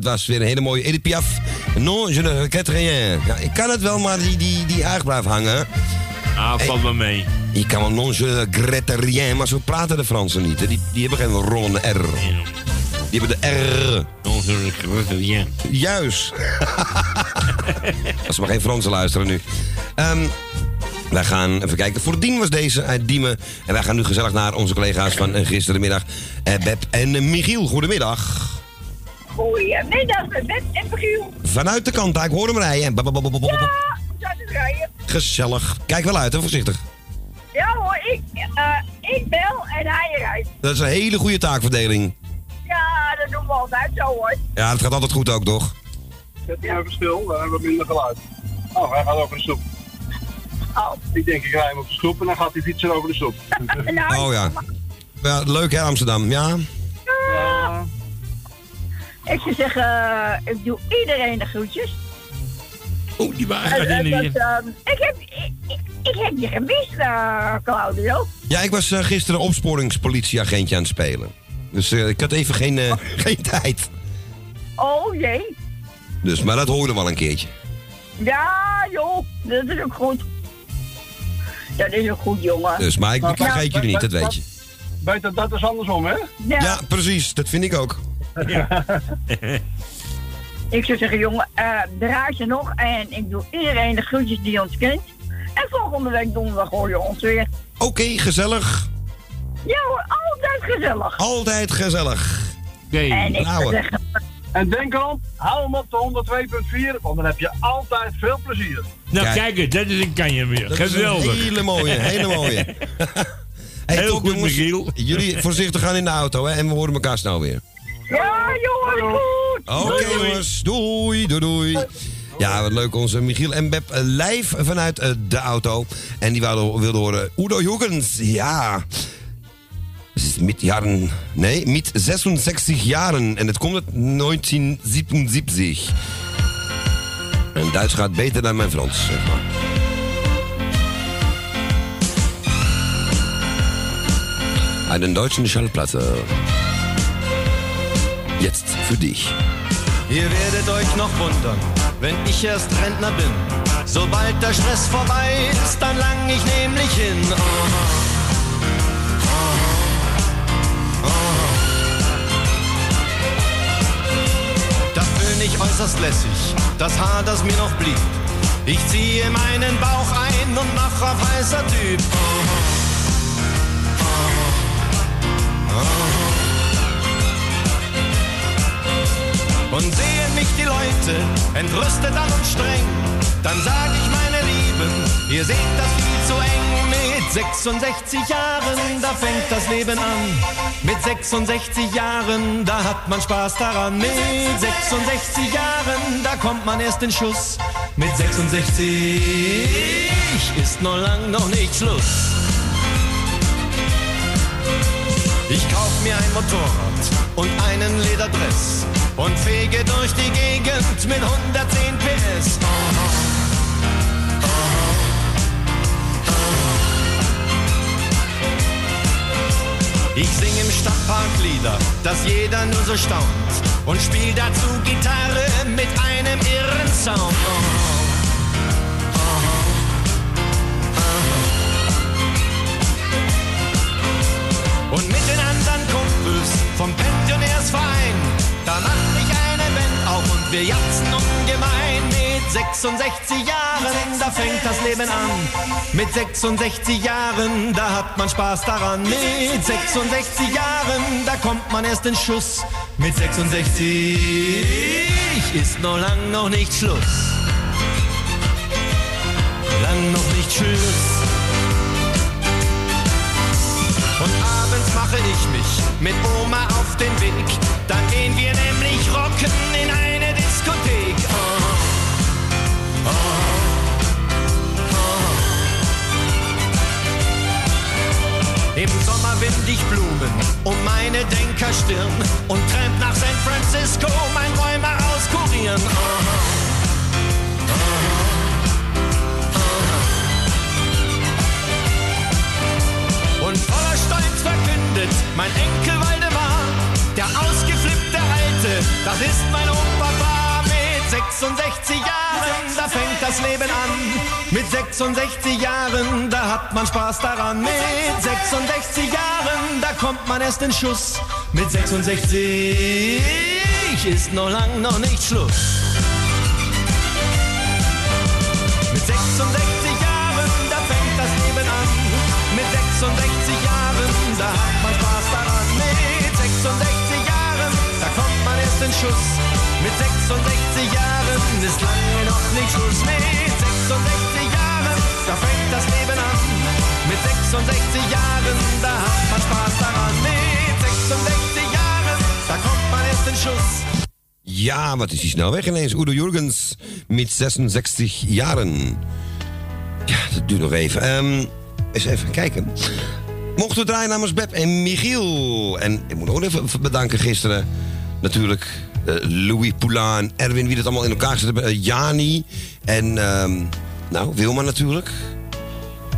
Speaker 3: Dat was weer een hele mooie Edith Piaf. Non, je ne regrette rien. Ja, ik kan het wel, maar die, die, die aag blijft hangen.
Speaker 4: Ah, valt me mee.
Speaker 3: Je kan wel non, je regrette rien, maar zo praten de Fransen niet. hè. Die, die hebben geen rollende R. Die hebben de R.
Speaker 4: Non, je regrette rien.
Speaker 3: Juist. Als we maar geen Fransen luisteren nu. Ehm, wij gaan even kijken. Voordien was deze uit Diemen. En wij gaan nu gezellig naar onze collega's van eh, gisterenmiddag. Eh, Beb en eh, Michiel, goedemiddag.
Speaker 12: Goedemiddag, met en Michiel.
Speaker 3: Vanuit de kant, ik hoor hem rijden.
Speaker 12: Ja, we zijn het rijden.
Speaker 3: Gezellig. Kijk wel uit, hè, voorzichtig.
Speaker 12: Ja hoor, ik, eh, ik bel en hij rijdt.
Speaker 3: Dat is een hele goede taakverdeling.
Speaker 12: Ja, dat doen we altijd zo hoor.
Speaker 3: Ja, het gaat altijd goed ook, toch?
Speaker 13: Zet hem even stil, dan hebben we minder geluid. Oh, hij gaat over de stoep.
Speaker 12: Oh.
Speaker 13: Ik denk, ik rij hem op de stoep en dan gaat hij fietsen over de stoep.
Speaker 3: Oh ja. Ja, leuk hè, Amsterdam. Ja.
Speaker 12: Ik zou zeggen, eh, ik doe iedereen de groetjes.
Speaker 4: Oh, die wagen
Speaker 12: En-
Speaker 4: gaat
Speaker 12: en
Speaker 4: in
Speaker 12: dat,
Speaker 4: hier.
Speaker 12: ehm, ik, heb, ik, ik, heb je gemist, eh, Claudio.
Speaker 3: Ja, ik was eh, gisteren opsporingspolitieagentje aan het spelen. Dus eh, ik had even geen, eh, geen tijd.
Speaker 12: Oh jee.
Speaker 3: Dus, maar dat hoorde wel een keertje.
Speaker 12: Ja, joh, dat is ook goed. Dat is ook goed, jongen.
Speaker 3: Dus, maar ik vergeet jullie niet, dat weet je.
Speaker 13: Beter dat is andersom, hè?
Speaker 12: Ja.
Speaker 3: Ja, precies. Dat vind ik ook.
Speaker 12: Ik zou zeggen, jongen, eh draai je nog en ik doe iedereen de groetjes die ons kent. En volgende week donderdag hoor je ons weer.
Speaker 3: Oké, gezellig.
Speaker 12: Ja hoor, altijd gezellig.
Speaker 3: Altijd gezellig.
Speaker 4: Oké,
Speaker 12: En ik zou
Speaker 3: nou,
Speaker 12: zeggen,
Speaker 13: En denk erom, hou hem op de 102.4, want dan heb je altijd veel plezier.
Speaker 4: Nou,
Speaker 3: Kijk.
Speaker 4: kijk eens, dat is een kanje weer.
Speaker 3: dat is een
Speaker 4: Geweldig.
Speaker 3: hele mooie, hele mooie. Hey,
Speaker 4: Heel
Speaker 3: top,
Speaker 4: goed,
Speaker 3: jongens.
Speaker 4: Michiel.
Speaker 3: Jullie voorzichtig gaan in de auto, hè? En we horen elkaar snel weer.
Speaker 12: Goed.
Speaker 3: Oké, jongens. Doei, doei, doei. Ja, wat leuk. Onze Michiel en Beb eh, live vanuit eh, de auto. En die wilden, wilden horen Udo Jürgens. Ja. Met jaren... Nee, met 66 jaren. En het komt uit 1977. En Duits gaat beter dan mijn Frans, zeg maar. Einen deutschen Schallplatte. Jetzt für dich.
Speaker 14: Ihr werdet euch noch wundern, wenn ich erst Rentner bin. Sobald der Stress vorbei ist, dann lang ich nämlich hin. Aha. Aha. Aha. Da bin ich äußerst lässig, das Haar, das mir noch blieb. Ich ziehe meinen Bauch ein und mach auf heißer Typ. Aha. Aha. Aha. Und sehen mich die Leute entrüstet an und streng, dann sag ich meine Lieben, ihr seht das viel zu eng. Mit 66 Jahren, da fängt das Leben an. Mit 66 Jahren, da hat man Spaß daran. Mit 66 Jahren, da kommt man erst in Schuss. Mit 66 ist noch lang noch nicht Schluss. Ich kauf mir ein Motorrad und einen Lederdress und fege durch die Gegend mit 110 PS. Ich sing im Stadtpark Lieder, dass jeder nur so staunt. und spiel dazu Gitarre mit einem irren Sound. Vom Pensionärsverein, da macht mich eine Band auf und wir jatzen ungemein. Mit 66 Jahren, da fängt das Leben an. Mit 66 Jahren, da hat man Spaß daran. Mit 66 Jahren, da kommt man erst in Schuss. Mit 66 ist noch lang noch nicht Schluss. Lang noch nicht Schluss. Mache ich mich mit Oma auf den Weg. Dann gehen wir nämlich rocken in eine Diskothek. Oh, oh, oh. Im Sommer wind ich Blumen um meine Denkerstirn und tramp nach San Francisco mein Räumer auskurieren. Oh, Und verkündet mein Enkel Waldemar, der ausgeflippte Alte, das ist mein Opa. Mit 66 Jahren, da fängt das Leben an. Mit 66 Jahren, da hat man Spaß daran. Mit 66 Jahren, da kommt man erst in Schuss. Mit 66 ist noch lang noch nicht Schluss. Mit 66 Jahren, da fängt das Leben an. Mit 66 Jahren, da hat in Schuss. Mit 66 Jahren ist lange noch nicht Schluss. Mit 66 Jahren, da fängt das Leben an. Mit 66 Jahren, da hat man Spaß daran. Mit 66 Jahren, da kommt man erst in Schuss.
Speaker 3: Ja, wat is die snel weg ineens? Udo Jurgens met 66 jaren. Ja, dat duurt nog even. Ehm eens even kijken. Mochten we draaien namens Beb en Michiel. En ik moet ook even bedanken gisteren. Natuurlijk eh, Louis Poulain, Erwin, wie dat allemaal in elkaar gezet hebben. eh, Jani en ehm, nou, Wilma natuurlijk.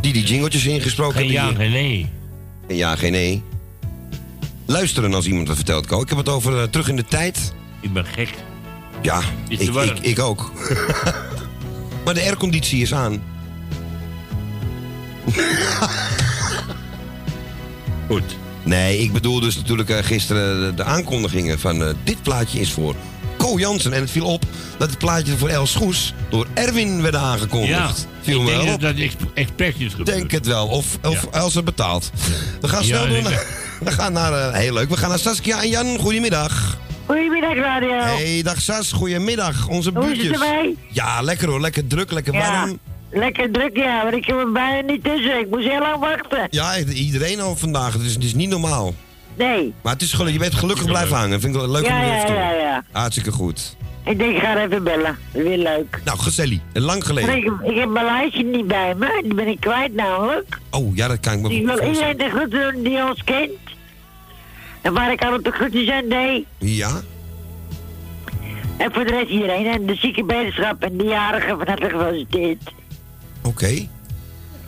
Speaker 3: Die die jingeltjes ingesproken
Speaker 4: Geen ja, geen nee.
Speaker 3: Geen ja, geen nee. Luisteren als iemand dat vertelt, Ko. Ik heb het over eh, terug in de tijd.
Speaker 4: Ik ben gek.
Speaker 3: Ja, ik, ik, ik ook. maar de airconditie is aan.
Speaker 4: Goed.
Speaker 3: Nee, ik bedoel dus natuurlijk eh, gisteren de, de aankondigingen van eh, dit plaatje is voor Co Jansen. En het viel op dat het plaatje voor Els Goes door Erwin werd aangekondigd.
Speaker 4: Ja,
Speaker 3: viel
Speaker 4: ik
Speaker 3: me
Speaker 4: denk
Speaker 3: wel
Speaker 4: dat
Speaker 3: op.
Speaker 4: dat expres is gebeurd.
Speaker 3: Denk het wel. Of, of Els het betaalt. We gaan
Speaker 4: Ja,
Speaker 3: snel door
Speaker 4: ik-
Speaker 3: naar... We gaan naar... eh, heel leuk. We gaan naar Saskia en Jan. Goedemiddag.
Speaker 15: Goedemiddag, Radio.
Speaker 3: Hey, dag Sas. Goedemiddag. Onze
Speaker 15: Hoe is het
Speaker 3: buurtjes.
Speaker 15: erbij?
Speaker 3: Ja, lekker hoor. Lekker druk, lekker
Speaker 15: Ja,
Speaker 3: warm.
Speaker 15: Lekker druk, ja, maar ik heb er bijna niet tussen. Ik moest heel lang wachten.
Speaker 3: Ja, iedereen al vandaag. Het is, het is niet normaal.
Speaker 15: Nee.
Speaker 3: Maar het is gelukkig, je bent gelukkig blijven hangen. Vind ik wel leuk
Speaker 15: Ja,
Speaker 3: om je
Speaker 15: ja,
Speaker 3: te
Speaker 15: ja,
Speaker 3: doen.
Speaker 15: ja.
Speaker 3: Hartstikke goed.
Speaker 15: Ik denk, ik ga even bellen. Weer leuk.
Speaker 3: Nou, gezellig. Lang geleden.
Speaker 15: ik, ik heb mijn lijstje niet bij me. Die ben ik kwijt namelijk.
Speaker 3: Oh, ja, dat kan ik me
Speaker 15: Ik wil iedereen de groeten doen die ons kent. En waar ik al op de groetjes aan deed.
Speaker 3: Ja?
Speaker 15: En voor de rest iedereen. En de zieke beterschap en de jarigen van harte gefeliciteerd.
Speaker 3: Oké.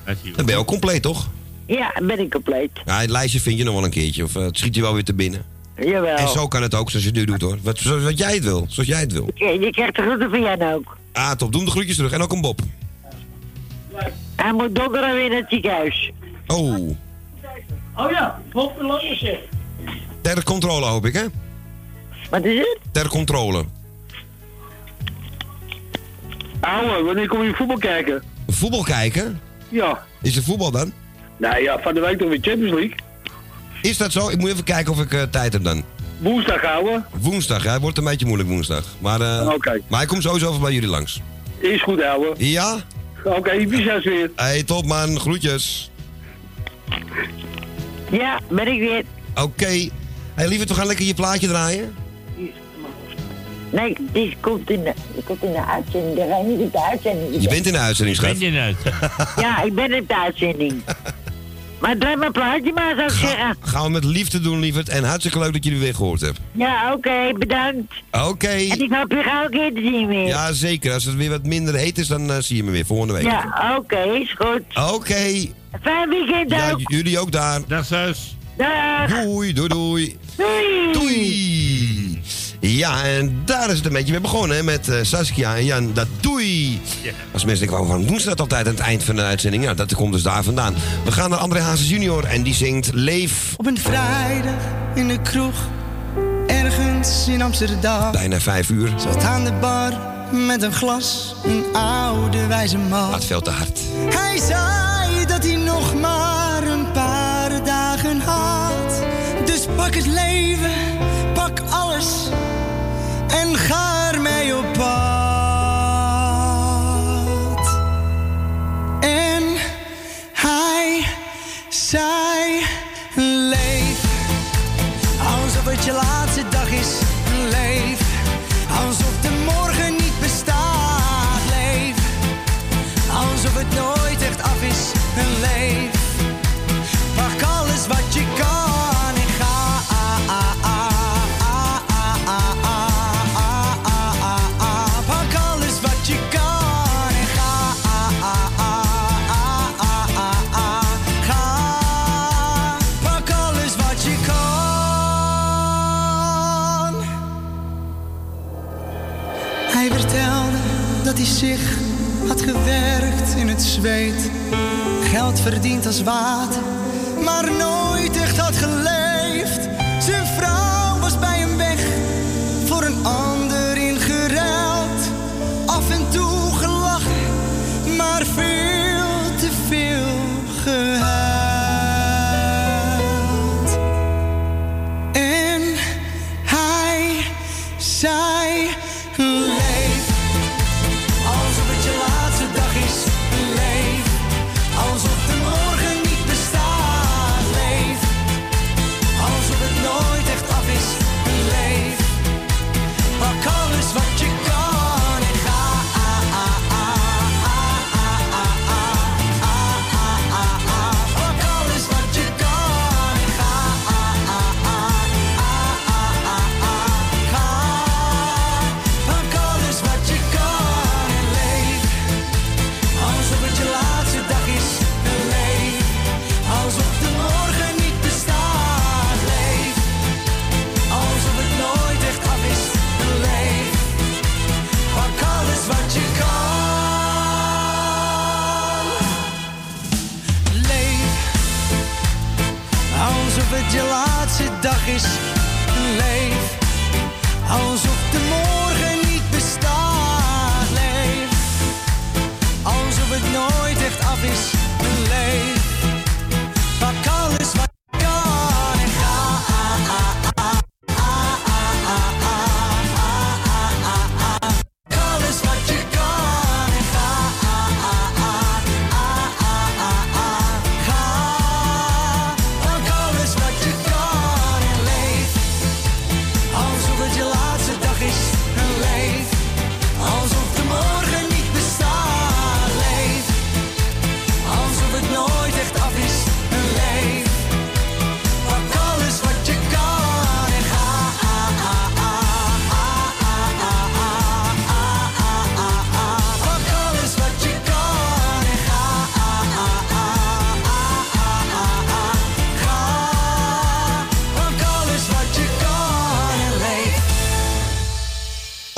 Speaker 3: Dan ben je ook compleet, toch?
Speaker 15: Ja, ben ik compleet.
Speaker 3: Ja, het lijstje vind je nog wel een keertje. Of eh, het schiet je wel weer te binnen.
Speaker 15: Jawel.
Speaker 3: En zo kan het ook, zoals je het nu doet, hoor. Wat, zoals wat jij het wil. Zoals jij het wil.
Speaker 15: Je, je krijgt de groeten van Jan ook.
Speaker 3: Ah, top. Doe hem de groetjes terug. En ook een Bob.
Speaker 15: Hij moet donderdag weer naar het ziekenhuis.
Speaker 3: Oh.
Speaker 16: Oh ja, Bob Lange
Speaker 3: Ter controle, hoop ik, hè?
Speaker 15: Wat is het?
Speaker 3: Ter controle.
Speaker 17: Ouwe, wanneer kom je voetbal kijken?
Speaker 3: Voetbal kijken?
Speaker 17: Ja.
Speaker 3: Is er voetbal dan?
Speaker 17: Nou ja, van de week toch weer Champions League.
Speaker 3: Is dat zo? Ik moet even kijken of ik eh, tijd heb dan.
Speaker 17: Woensdag, ouwe.
Speaker 3: Woensdag, ja. Het wordt een beetje moeilijk woensdag. Maar, eh
Speaker 17: Oké.
Speaker 3: maar ik kom sowieso even bij jullie langs.
Speaker 17: Is goed, ouwe.
Speaker 3: Ja?
Speaker 17: Oké, Ibiza's weer.
Speaker 3: Hey, top man. Groetjes.
Speaker 15: Ja, ben ik weer.
Speaker 3: Oké. Hey, lieve, we gaan lekker je plaatje draaien.
Speaker 15: Nee, die komt in de, die komt in de uitzending. Ga je niet in de uitzending.
Speaker 3: Je bent in de uitzending, schat.
Speaker 4: Ben je uit?
Speaker 15: Ja, ik ben in de uitzending. Maar draai mijn plaatje maar, zou ik zeggen.
Speaker 3: Gaan we met liefde doen, lieverd. En hartstikke leuk dat je er weer gehoord hebt.
Speaker 15: Ja, oké, bedankt.
Speaker 3: Oké.
Speaker 15: En ik hoop je gauw een keer te zien weer.
Speaker 3: Ja, zeker. Als het weer wat minder heet is, dan eh, zie je me weer volgende week.
Speaker 15: Ja, oké, is goed.
Speaker 3: Oké.
Speaker 15: Fijn weekend
Speaker 3: Ja,
Speaker 15: ook.
Speaker 3: jullie ook daar.
Speaker 4: Dag, zus.
Speaker 15: Dag.
Speaker 3: Doei, doei, doei.
Speaker 15: Doei.
Speaker 3: Doei. Ja, en daar is het een beetje mee begonnen, hè, met eh, Saskia en Jan. Dat doei! Als mensen denken, waarom doen ze dat altijd aan het eind van de uitzending? Ja, dat komt dus daar vandaan. We gaan naar André Hazes junior en die zingt Leef.
Speaker 18: Op een vrijdag in de kroeg, ergens in Amsterdam.
Speaker 3: Bijna vijf uur.
Speaker 18: Zat aan de bar met een glas, een oude wijze man.
Speaker 3: Gaat veel te hard.
Speaker 18: Hij zei dat hij nog maar een paar dagen had. Dus pak het leven, en zich had gewerkt in het zweet. Geld verdiend als water, maar nooit echt had geleefd. Laatste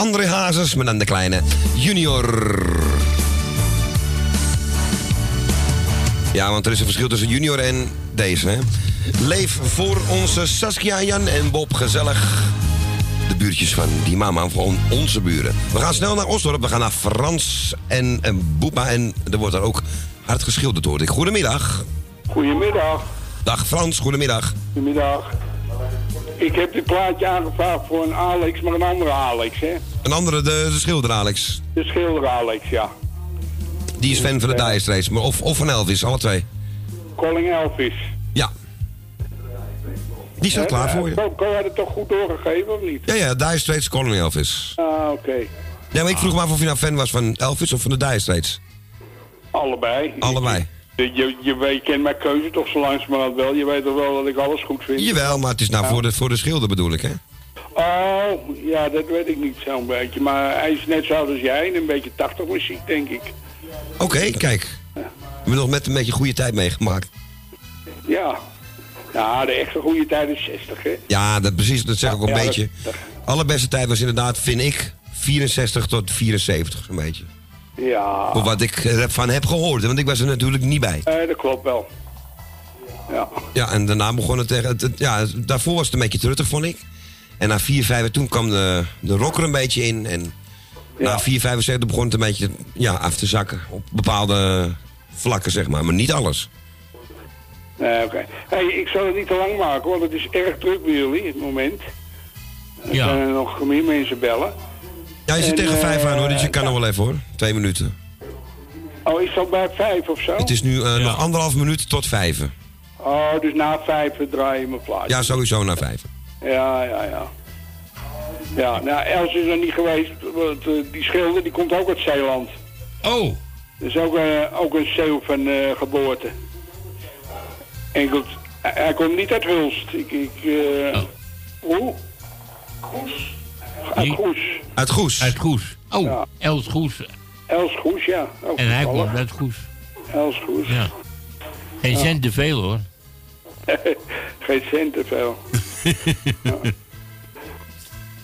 Speaker 3: André Hazes, met dan de kleine junior. Ja, want er is een verschil tussen junior en deze. Hè? Leef voor onze Saskia, Jan en Bob gezellig. De buurtjes van die mama, on- onze buren. We gaan snel naar Osdorp. We gaan naar Frans en, en Boepa. En er wordt daar ook hard geschilderd, hoorde ik. Goedemiddag.
Speaker 19: Goedemiddag.
Speaker 3: Dag Frans, goedemiddag.
Speaker 19: Goedemiddag. Ik heb dit plaatje aangevraagd voor een Alex, maar een andere Alex, hè?
Speaker 3: Een andere, de, de schilder Alex.
Speaker 19: De schilder Alex, ja.
Speaker 3: Die is fan van de Dire Straits. Maar of, of van Elvis, alle twee.
Speaker 19: Calling Elvis.
Speaker 3: Ja. Die staat klaar voor je.
Speaker 19: Kon jij het toch goed doorgegeven, of niet?
Speaker 3: Ja, ja, Dire Straits, Calling Elvis.
Speaker 19: Ah, oké.
Speaker 3: Ja, maar ik vroeg me af of je nou fan was van Elvis of van de Dire Straits.
Speaker 19: Allebei.
Speaker 3: Allebei.
Speaker 19: Je, je, je, weet, je kent mijn keuze toch zo langzamerhand wel. Je weet toch wel dat ik alles goed vind.
Speaker 3: Jawel, maar het is nou
Speaker 19: Ja.
Speaker 3: voor, de, voor de schilder bedoel ik, hè?
Speaker 19: Oh, ja, dat weet ik niet zo'n beetje. Maar hij is net zo oud als jij en een beetje 80 muziek, denk ik.
Speaker 3: Oké, kijk. We hebben nog met een beetje goede tijd meegemaakt.
Speaker 19: Ja. Ja, de echte goede tijd is 60, hè?
Speaker 3: Ja, dat, precies, dat zeg ik ook een
Speaker 19: Ja, dat-
Speaker 3: beetje. Allerbeste tijd was inderdaad, vind ik, 64 tot 74, zo'n beetje.
Speaker 19: Ja.
Speaker 3: Voor wat ik ervan heb gehoord, want ik was er natuurlijk niet bij.
Speaker 19: Eh, dat klopt wel. Ja.
Speaker 3: Ja, en daarna begon het tegen... Het, het- ja, daarvoor was het een beetje truttig, vond ik. En na 4, 5, toen kwam de, de rocker een beetje in. En na 4, 75 begon het een beetje ja, af te zakken. Op bepaalde vlakken, zeg maar. Maar niet alles.
Speaker 19: Nee, oké. Hey, ik zal het niet te lang maken, want het is erg druk bij jullie, het moment. Er
Speaker 3: Ja.
Speaker 19: zijn nog meer mensen bellen.
Speaker 3: Ja, je zit
Speaker 19: En,
Speaker 3: tegen 5 aan hoor, dus je
Speaker 19: eh,
Speaker 3: kan nog wel even hoor. Twee minuten.
Speaker 19: Oh, is dat bij vijf of zo?
Speaker 3: Het is nu eh, nog anderhalf minuut tot vijven.
Speaker 19: Oh, dus na vijf draai je mijn plaatje.
Speaker 3: Ja, sowieso na vijven.
Speaker 19: Ja, ja, ja. Ja, nou, Els is er niet geweest, want eh, die schilder die komt ook uit Zeeland.
Speaker 4: Oh.
Speaker 19: Dat is ook, eh, ook een Zeeuw van eh, geboorte. En goed, hij, hij komt niet uit Hulst. Ik, ik, eh Hoe? Goes? Uit Goes.
Speaker 3: Uit Goes?
Speaker 4: Uit Goes. Oh, Els Goes.
Speaker 19: Els Goes, ja. Ook
Speaker 4: En hij komt uit Goes.
Speaker 19: Els Goes.
Speaker 4: Ja. Geen cent te veel hoor.
Speaker 19: Geen cent te veel.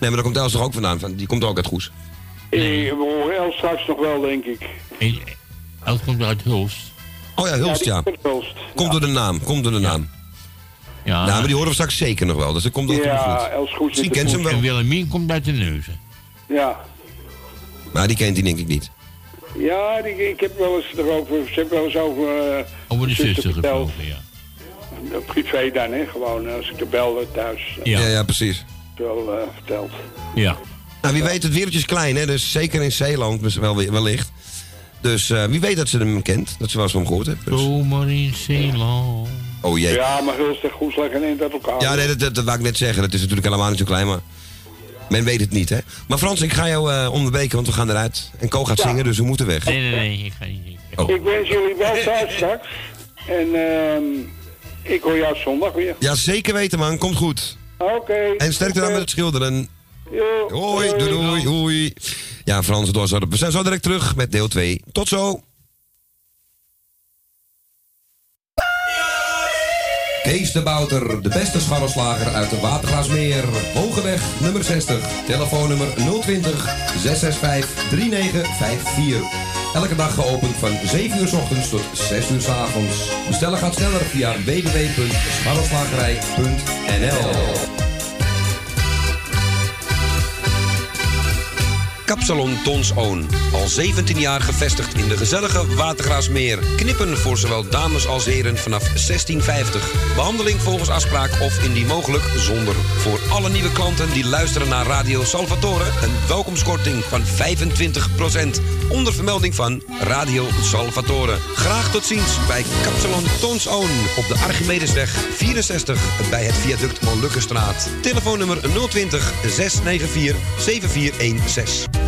Speaker 3: Nee, maar daar komt Els toch ook vandaan? Van, die komt ook uit Goes.
Speaker 19: Ik hoor Els straks nog wel, denk ik.
Speaker 4: Els komt uit Hulst.
Speaker 3: Oh ja, Hulst, ja. Komt door de naam, komt door de naam.
Speaker 4: Ja.
Speaker 3: Nou, maar die horen we straks zeker nog wel, dus dat komt ook
Speaker 19: Ja,
Speaker 3: goed.
Speaker 19: Els Goes.
Speaker 3: Misschien kent ze hem
Speaker 4: En
Speaker 3: wel.
Speaker 4: Willemien komt uit de Neuzen.
Speaker 19: Ja.
Speaker 3: Maar die kent hij denk ik niet.
Speaker 19: Ja, die, ik heb wel eens erover, ze hebben wel eens over... eh,
Speaker 4: Over de
Speaker 19: zuster
Speaker 4: gesproken, ja.
Speaker 19: Eh, Privé dan, hè, gewoon als ik er belde thuis. eh,
Speaker 3: Ja, ja, precies.
Speaker 19: Wel eh, verteld.
Speaker 4: Ja.
Speaker 3: Nou, wie weet, het wereldje is klein, hè? Dus zeker in Zeeland wel, wellicht. Dus eh, wie weet dat ze hem kent, dat ze wel eens van hem gehoord heeft. Dus.
Speaker 4: Zomer in Zeeland.
Speaker 3: Oh jee.
Speaker 19: Ja, maar Hulst en Goes leggen in dat elkaar.
Speaker 3: Ja, nee, dat, dat, dat wou ik net zeggen. Dat is natuurlijk helemaal niet zo klein, maar... Men weet het niet, hè? Maar Frans, ik ga jou eh onderbreken, want we gaan eruit. En Ko gaat zingen, dus we moeten weg.
Speaker 4: Nee, nee, nee, ik ga niet.
Speaker 3: Oh.
Speaker 19: Ik wens jullie wel thuis straks. En ehm ik hoor jou zondag weer.
Speaker 3: Ja, zeker weten, man. Komt goed.
Speaker 19: Oké.
Speaker 3: En sterkte dan met het schilderen.
Speaker 19: Jo,
Speaker 3: Hoi, doei, doei, doei. Ja, Frans, doorzorp. We zijn zo direct terug met deel 2. Tot zo.
Speaker 2: Kees de Bouter, de beste scharrelslager uit de Watergraasmeer. Hoogeweg nummer 60, telefoonnummer 020 665 3954. Elke dag geopend van 7 uur s ochtends tot 6 uur s avonds. Bestellen gaat sneller via www.scharrelslagerij.nl
Speaker 14: Kapsalon Tons. Al 17 jaar gevestigd in de gezellige Watergraasmeer. Knippen voor zowel dames als heren vanaf 1650. Behandeling volgens afspraak of indien mogelijk zonder. Voor alle nieuwe klanten die luisteren naar Radio Salvatore... een welkomstkorting van 25%. Onder vermelding van Radio Salvatore. Graag tot ziens bij Kapsalon Tons Oon. Op de Archimedesweg 64 bij het viaduct Molukkenstraat. Telefoonnummer 020 694 7416.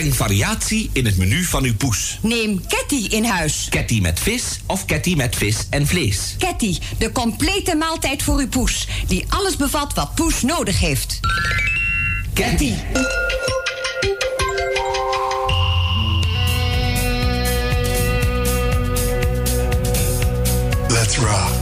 Speaker 20: Breng variatie in het menu van uw poes.
Speaker 21: Neem Ketty in huis.
Speaker 20: Ketty met vis of ketty met vis en vlees.
Speaker 21: Ketty, de complete maaltijd voor uw poes. Die alles bevat wat poes nodig heeft.
Speaker 20: Ketty.
Speaker 22: Let's rock.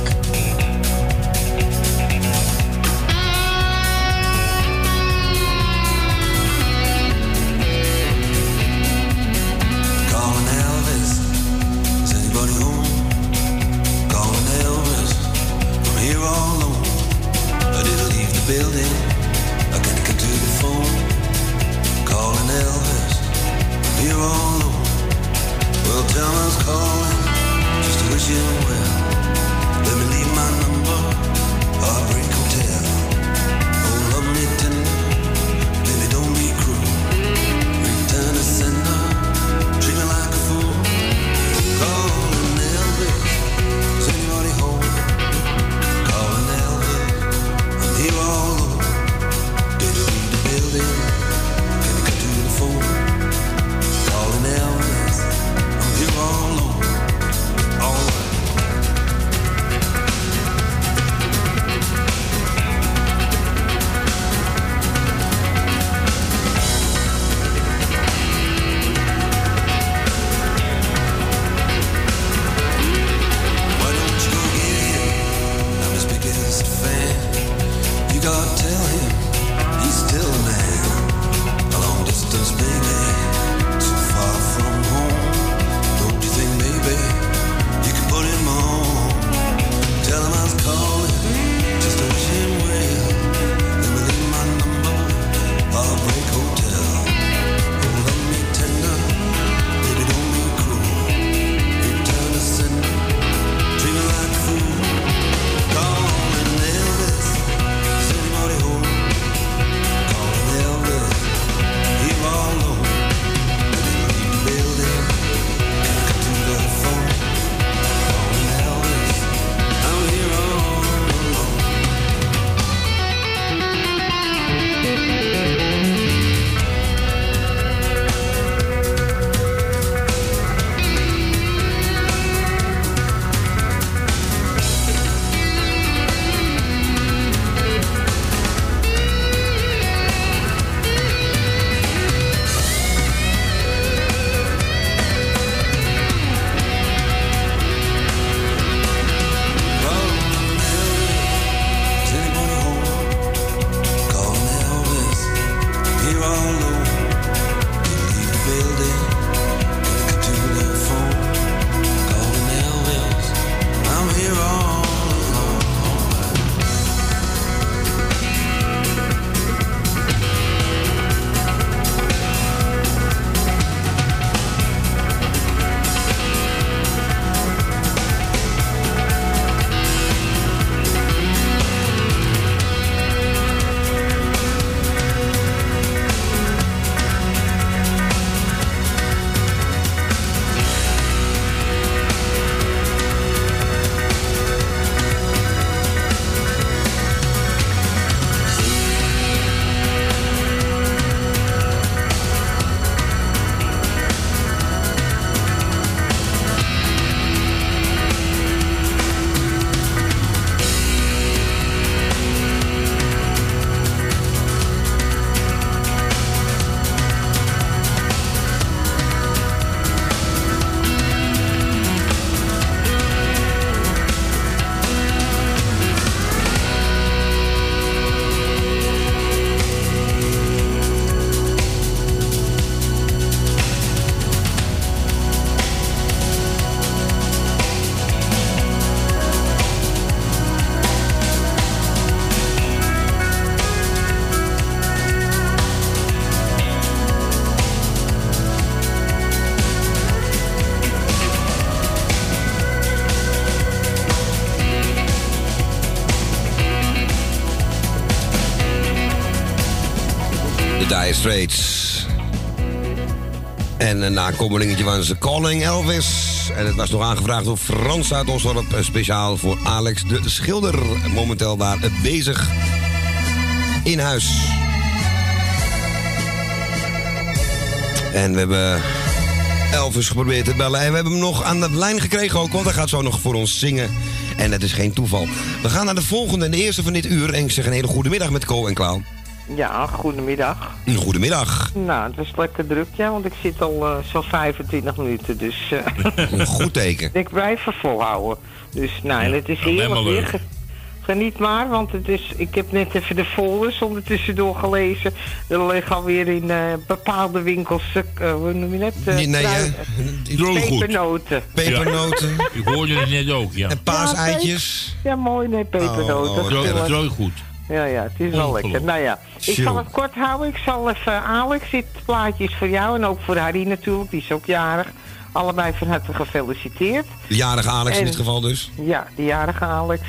Speaker 18: Building. I gotta get to the phone. Calling Elvis. Here all alone. Well, us calling. Just to wish you well.
Speaker 3: Straits. En een nakomelingetje van ze Calling Elvis. En het was nog aangevraagd door Frans uit Osdorp. eh, Speciaal voor Alex de Schilder. Momenteel daar bezig. In huis. En we hebben Elvis geprobeerd te bellen. En we hebben hem nog aan de lijn gekregen ook. Want hij gaat zo nog voor ons zingen. En dat is geen toeval. We gaan naar de volgende en de eerste van dit uur. En ik zeg een hele goede middag met Co en Kwaal.
Speaker 22: Ja, goedemiddag.
Speaker 3: Goedemiddag.
Speaker 22: Nou, het is lekker druk, ja, want ik zit al eh, zo'n 25 minuten, dus... eh,
Speaker 3: Een goed teken.
Speaker 22: ik blijf er volhouden. Dus, nou, en het is
Speaker 3: nou,
Speaker 22: heerlijk weer. Geniet maar, want het is, ik heb net even de folders ondertussen doorgelezen. Er liggen alweer in eh, bepaalde winkels, hoe noem je dat?
Speaker 3: Nee, nee,
Speaker 22: trui-
Speaker 3: hè?
Speaker 4: Drooggoed.
Speaker 22: Pepernoten.
Speaker 3: Pepernoten.
Speaker 4: Ik hoorde het net ook, ja.
Speaker 3: En paaseitjes.
Speaker 22: Ja, mooi, nee, pepernoten.
Speaker 3: Oh, oh.
Speaker 4: Drooggoed.
Speaker 22: Ja, ja, het is wel lekker. Nou ja, ik
Speaker 3: Chill.
Speaker 22: zal het kort houden. Ik zal even, Alex, dit plaatje is voor jou en ook voor Harry natuurlijk, die is ook jarig. Allebei van harte gefeliciteerd.
Speaker 3: De jarige Alex in dit geval dus.
Speaker 22: Ja, de jarige Alex.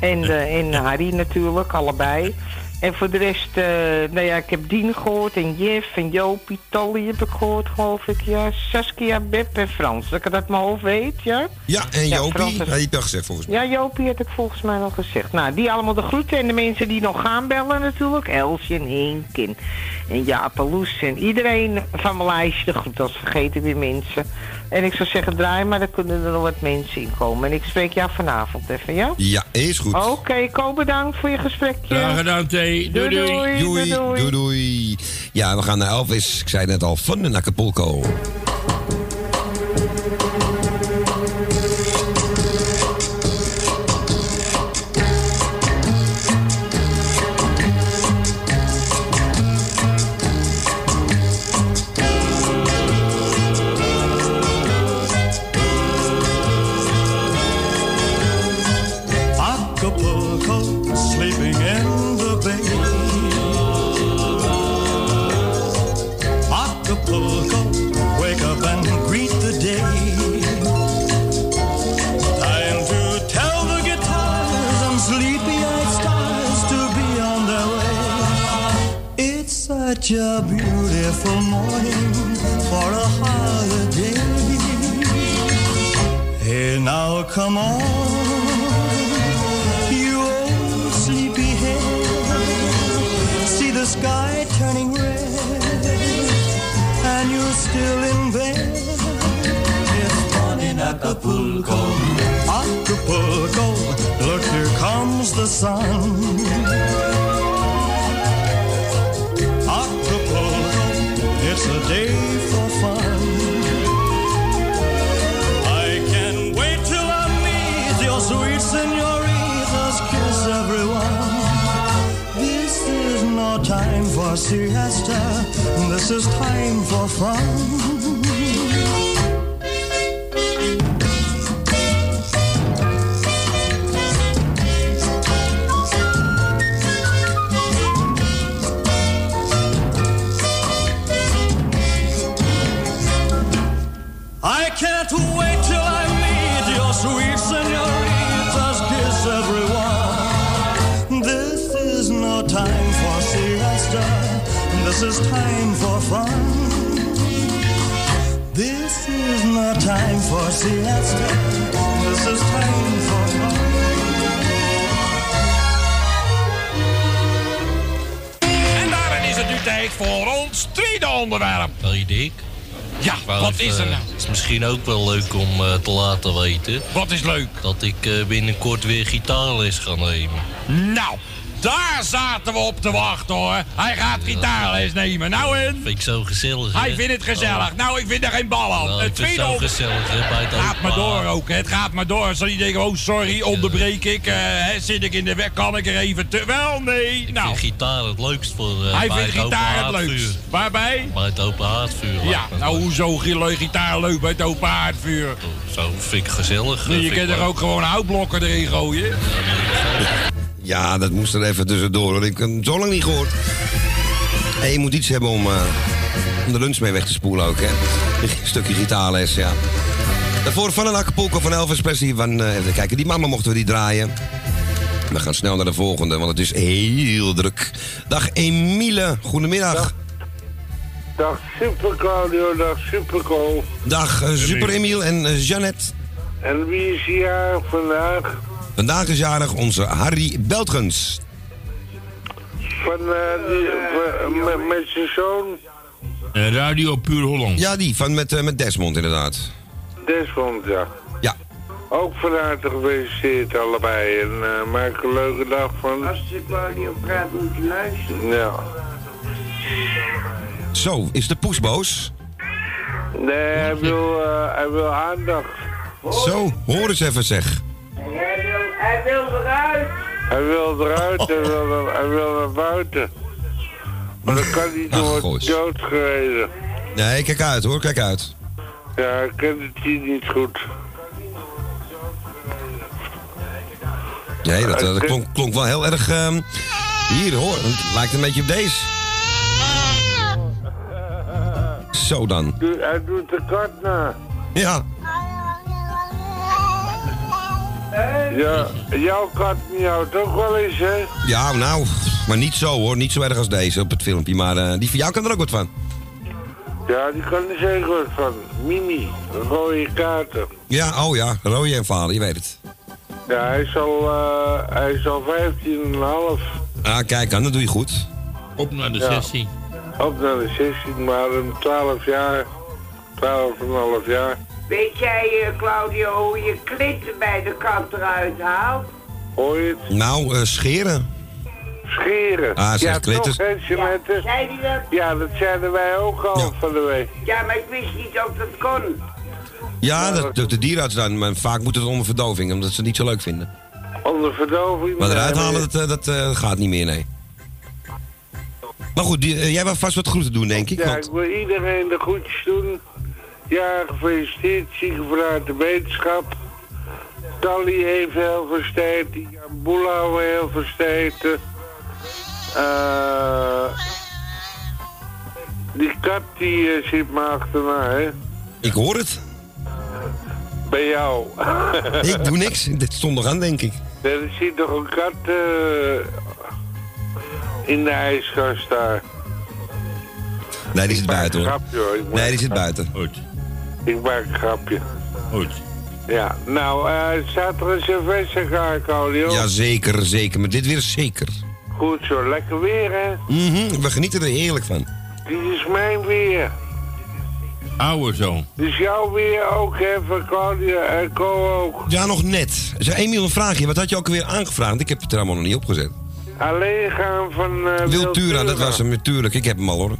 Speaker 22: En, eh, en Harry natuurlijk, allebei. En voor de rest, eh, nou ja, ik heb Dien gehoord en Jeff en Jopie, Tolly heb ik gehoord, geloof ik, ja. Saskia, Beb en Frans. Dat ik het uit mijn hoofd weet, ja.
Speaker 3: Ja, en
Speaker 22: Ja,
Speaker 3: Jopie, heb je al gezegd volgens mij.
Speaker 22: Ja, Jopie had ik volgens mij al gezegd. Nou, die allemaal de groeten. En de mensen die nog gaan bellen natuurlijk. Elsje en Henk en, en Jaap en iedereen van mijn lijstje groeten. Als vergeten weer mensen. En ik zou zeggen, draai maar, dan kunnen er nog wat mensen in komen. En ik spreek jou vanavond even, ja?
Speaker 3: Ja, is goed.
Speaker 22: Oké, Ko, bedankt voor je gesprekje.
Speaker 4: Graag gedaan, Thee. Doei, doei.
Speaker 22: Doei,
Speaker 3: Doei,
Speaker 22: doei.
Speaker 3: doei, doei. Ja, we gaan naar Elvis. Ik zei net al, van de Acapulco.
Speaker 23: Acapulco, such a beautiful morning for a holiday. Hey, now come on, you old. See the sky turning red, and you're still in bed. It's fun in Acapulco. Acapulco, look, here comes the sun. A day for fun. I can't wait till I meet your sweet senoritas, kiss everyone. This is no time for siesta, this is time for fun. Time for siesta, this is time for fun.
Speaker 24: En daarin is het nu tijd voor ons tweede onderwerp.
Speaker 5: Hey Dick.
Speaker 24: Ja,
Speaker 5: Wou
Speaker 24: wat
Speaker 5: even,
Speaker 24: is er nou?
Speaker 5: Het is misschien ook wel leuk om eh, te laten weten.
Speaker 24: Wat is leuk?
Speaker 5: Dat ik eh, binnenkort weer gitaarles ga nemen.
Speaker 24: Nou, daar zaten we op te wachten hoor. Hij gaat gitaarles nemen. Nou en?
Speaker 5: Vind ik zo gezellig. hè?
Speaker 24: Hij vindt het gezellig.
Speaker 5: Oh.
Speaker 24: Nou, ik vind er geen bal aan.
Speaker 5: Nou,
Speaker 24: het tweede
Speaker 5: zo gezellig hè, bij het
Speaker 24: Gaat maar door ook, hè. het gaat maar door. Zal je denken, oh sorry, onderbreek ik. eh, hè, zit ik in de weg, kan ik er even te... Wel, nee.
Speaker 5: Ik
Speaker 24: Nou,
Speaker 5: vind gitaar het leukst voor eh,
Speaker 24: hij vindt gitaar het leukst. Waarbij?
Speaker 5: Bij het open haardvuur.
Speaker 24: Ja, nou hoezo gitaar leuk bij het open haardvuur?
Speaker 5: Zo vind ik gezellig.
Speaker 24: Nee, je kunt er ook gewoon houtblokken erin gooien.
Speaker 3: Ja, dat moest er even tussendoor. want Ik heb hem zo lang niet gehoord. En je moet iets hebben om, eh, om de lunch mee weg te spoelen ook, hè? Een stukje gitaarles, ja. Daarvoor van een Acapulco van Elvis Presley. Van, eh, even kijken, die mama mochten we die draaien. We gaan snel naar de volgende, want het is heel druk. Dag Emile, goedemiddag.
Speaker 25: Dag Super Claudio, dag Super.
Speaker 3: Dag eh, Super Emiel en Jeannette.
Speaker 25: En wie is hier vandaag?
Speaker 3: Vandaag is jarig onze Harry Beltgens.
Speaker 25: Van, eh, die, van- met, met zijn zoon
Speaker 4: Eh, Radio Puur Holland.
Speaker 3: Ja, die, van met, eh, met Desmond inderdaad.
Speaker 25: Desmond, ja.
Speaker 3: Ja.
Speaker 25: Ook van harte gefeliciteerd allebei. En eh, maak een leuke dag van.
Speaker 26: Als de Claudio praat, moet je luisteren.
Speaker 25: Ja.
Speaker 3: Zo, is de poes boos?
Speaker 25: Nee, hij wil, eh, hij wil aandacht.
Speaker 3: Zo, hoor eens even zeg.
Speaker 26: Hij wil, hij wil eruit.
Speaker 25: Hij wil eruit, hij wil, naar- hij wil naar buiten. Maar dat kan niet,
Speaker 3: Ach,
Speaker 25: wordt
Speaker 3: goos.
Speaker 25: hij doodgereden.
Speaker 3: Nee, kijk uit hoor, kijk uit.
Speaker 25: Ja, ik ken het hier niet goed.
Speaker 3: Nee, dat, dat klonk, klonk wel heel erg... ehm, hier hoor, het lijkt een beetje op deze. Zo dan.
Speaker 25: Hij doet de kat na.
Speaker 3: Ja.
Speaker 25: Ja, jouw kat miauwt ook wel eens, hè?
Speaker 3: Ja, nou, maar niet zo hoor. Niet zo erg als deze op het filmpje. Maar eh, die van jou kan er ook wat van.
Speaker 25: Ja, die kan er zeker wat van. Mimi, rode kaarten.
Speaker 3: Ja, oh ja, rode en vader, je weet het.
Speaker 25: Ja, hij is al, eh, hij is al 15,5.
Speaker 3: Ah, kijk aan, dat doe je goed.
Speaker 4: Op naar de
Speaker 25: Ja.
Speaker 4: 16.
Speaker 25: Op naar de 16, maar een 12 jaar. 12,5 jaar.
Speaker 26: Weet jij, eh, Claudio, hoe je klitten bij de kant eruit haalt?
Speaker 25: Hoor je het?
Speaker 3: Nou, eh, scheren.
Speaker 25: Scheren.
Speaker 3: Ah, zeg,
Speaker 25: ja,
Speaker 3: klitters.
Speaker 25: toch, hè, Jeanette?
Speaker 26: Zei die dat?
Speaker 25: Ja, dat zeiden wij ook al van de week.
Speaker 26: Ja, maar ik wist niet of dat kon.
Speaker 3: Ja, dat doet de dierenarts dan. Maar vaak moet het onder verdoving, omdat ze het niet zo leuk vinden.
Speaker 25: Onder verdoving.
Speaker 3: Maar eruit halen, dat, eh, dat gaat niet meer, nee. Maar goed, die, jij wil vast wat groeten doen, denk ik.
Speaker 25: Ja,
Speaker 3: Want,
Speaker 25: ik wil iedereen de groetjes doen. Ja, gefeliciteerd. Zieken vanuit de wetenschap. Tally heeft heel versterkt. Die Boelauwe heel versteten. Eh, die kat die eh, zit me achterna, hè?
Speaker 3: Ik hoor het.
Speaker 25: Bij jou.
Speaker 3: Ik doe niks. Dit stond nog aan, denk ik.
Speaker 25: Er zit toch een kat eh, in de ijskast daar.
Speaker 3: Nee, die zit buiten hoor.
Speaker 25: Grapje, hoor.
Speaker 3: Nee, die zit buiten.
Speaker 25: Ik maak een grapje.
Speaker 4: Goed.
Speaker 25: Ja, nou, eh staat er een cerveza Claudio?
Speaker 3: Ja, zeker, zeker. Maar dit weer zeker.
Speaker 25: Goed zo, lekker weer, hè?
Speaker 3: Mhm, We genieten er heerlijk van.
Speaker 25: Dit is mijn weer.
Speaker 4: Oude zo.
Speaker 25: Dus jouw weer ook, hè, van Claudia en Co ook.
Speaker 3: Ja, nog net. Zeg, Emiel, een vraagje. Wat had je ook alweer aangevraagd? Ik heb het er allemaal nog niet opgezet.
Speaker 25: Alleen gaan van eh
Speaker 3: Wiltura, dat was hem natuurlijk. Ik heb hem al hoor.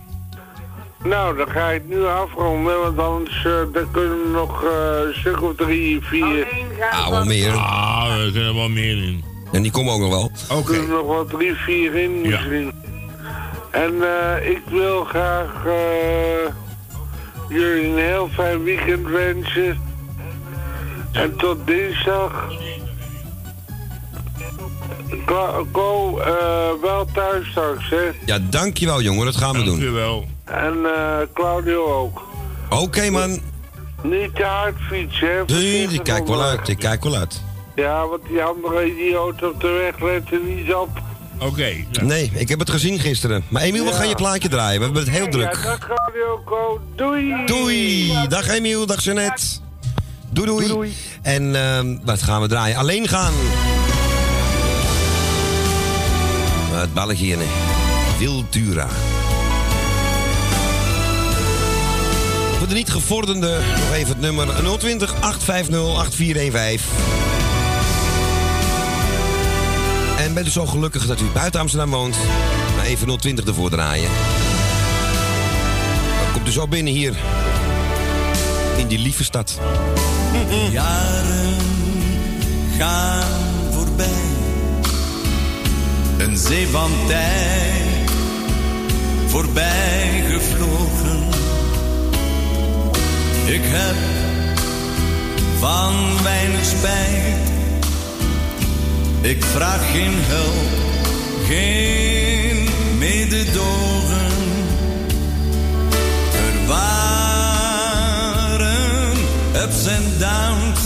Speaker 25: Nou, dan ga ik nu afronden, want anders eh, dan kunnen we nog eh, een stuk of drie, vier...
Speaker 3: Ah, wel meer.
Speaker 4: Ah, er kunnen wel meer in.
Speaker 3: En die komen ook nog wel.
Speaker 25: Er kunnen nog wel drie, vier in misschien. En eh, ik wil graag eh, jullie een heel fijn weekend wensen. En tot dinsdag. Ko, eh, wel thuis straks, hè?
Speaker 3: Ja, dankjewel jongen. Dat gaan we doen.
Speaker 4: Dankjewel.
Speaker 25: En eh, Claudio ook.
Speaker 3: Oké man.
Speaker 25: Niet te hard fietsen, hè?
Speaker 3: Nee, ik kijk wel uit. Ik kijk wel uit.
Speaker 25: Ja, want die andere idioot op de weg let er niet op.
Speaker 4: Oké.
Speaker 3: Nee, ik heb het gezien gisteren. Maar Emiel, we
Speaker 25: Ja.
Speaker 3: gaan je plaatje draaien. We hebben het heel
Speaker 25: Ja,
Speaker 3: druk.
Speaker 25: dag Claudio. Doei!
Speaker 3: Doei! Dag Emiel, dag Jeannette. Doei doei. En ehm, wat gaan we draaien? Alleen gaan. Uh, het balletje hier, nee. Wiltura. Voor de niet gevorderde, nog even het nummer 020 850 8415. En bent u zo gelukkig dat u buiten Amsterdam woont? Maar even 020 ervoor draaien. Dan komt u zo binnen hier. In die lieve stad.
Speaker 5: Jaren gaan voorbij. Een zee van tijd voorbij gevlogen. Ik heb van weinig spijt. Ik vraag geen hulp, geen mededogen. Er waren ups en downs.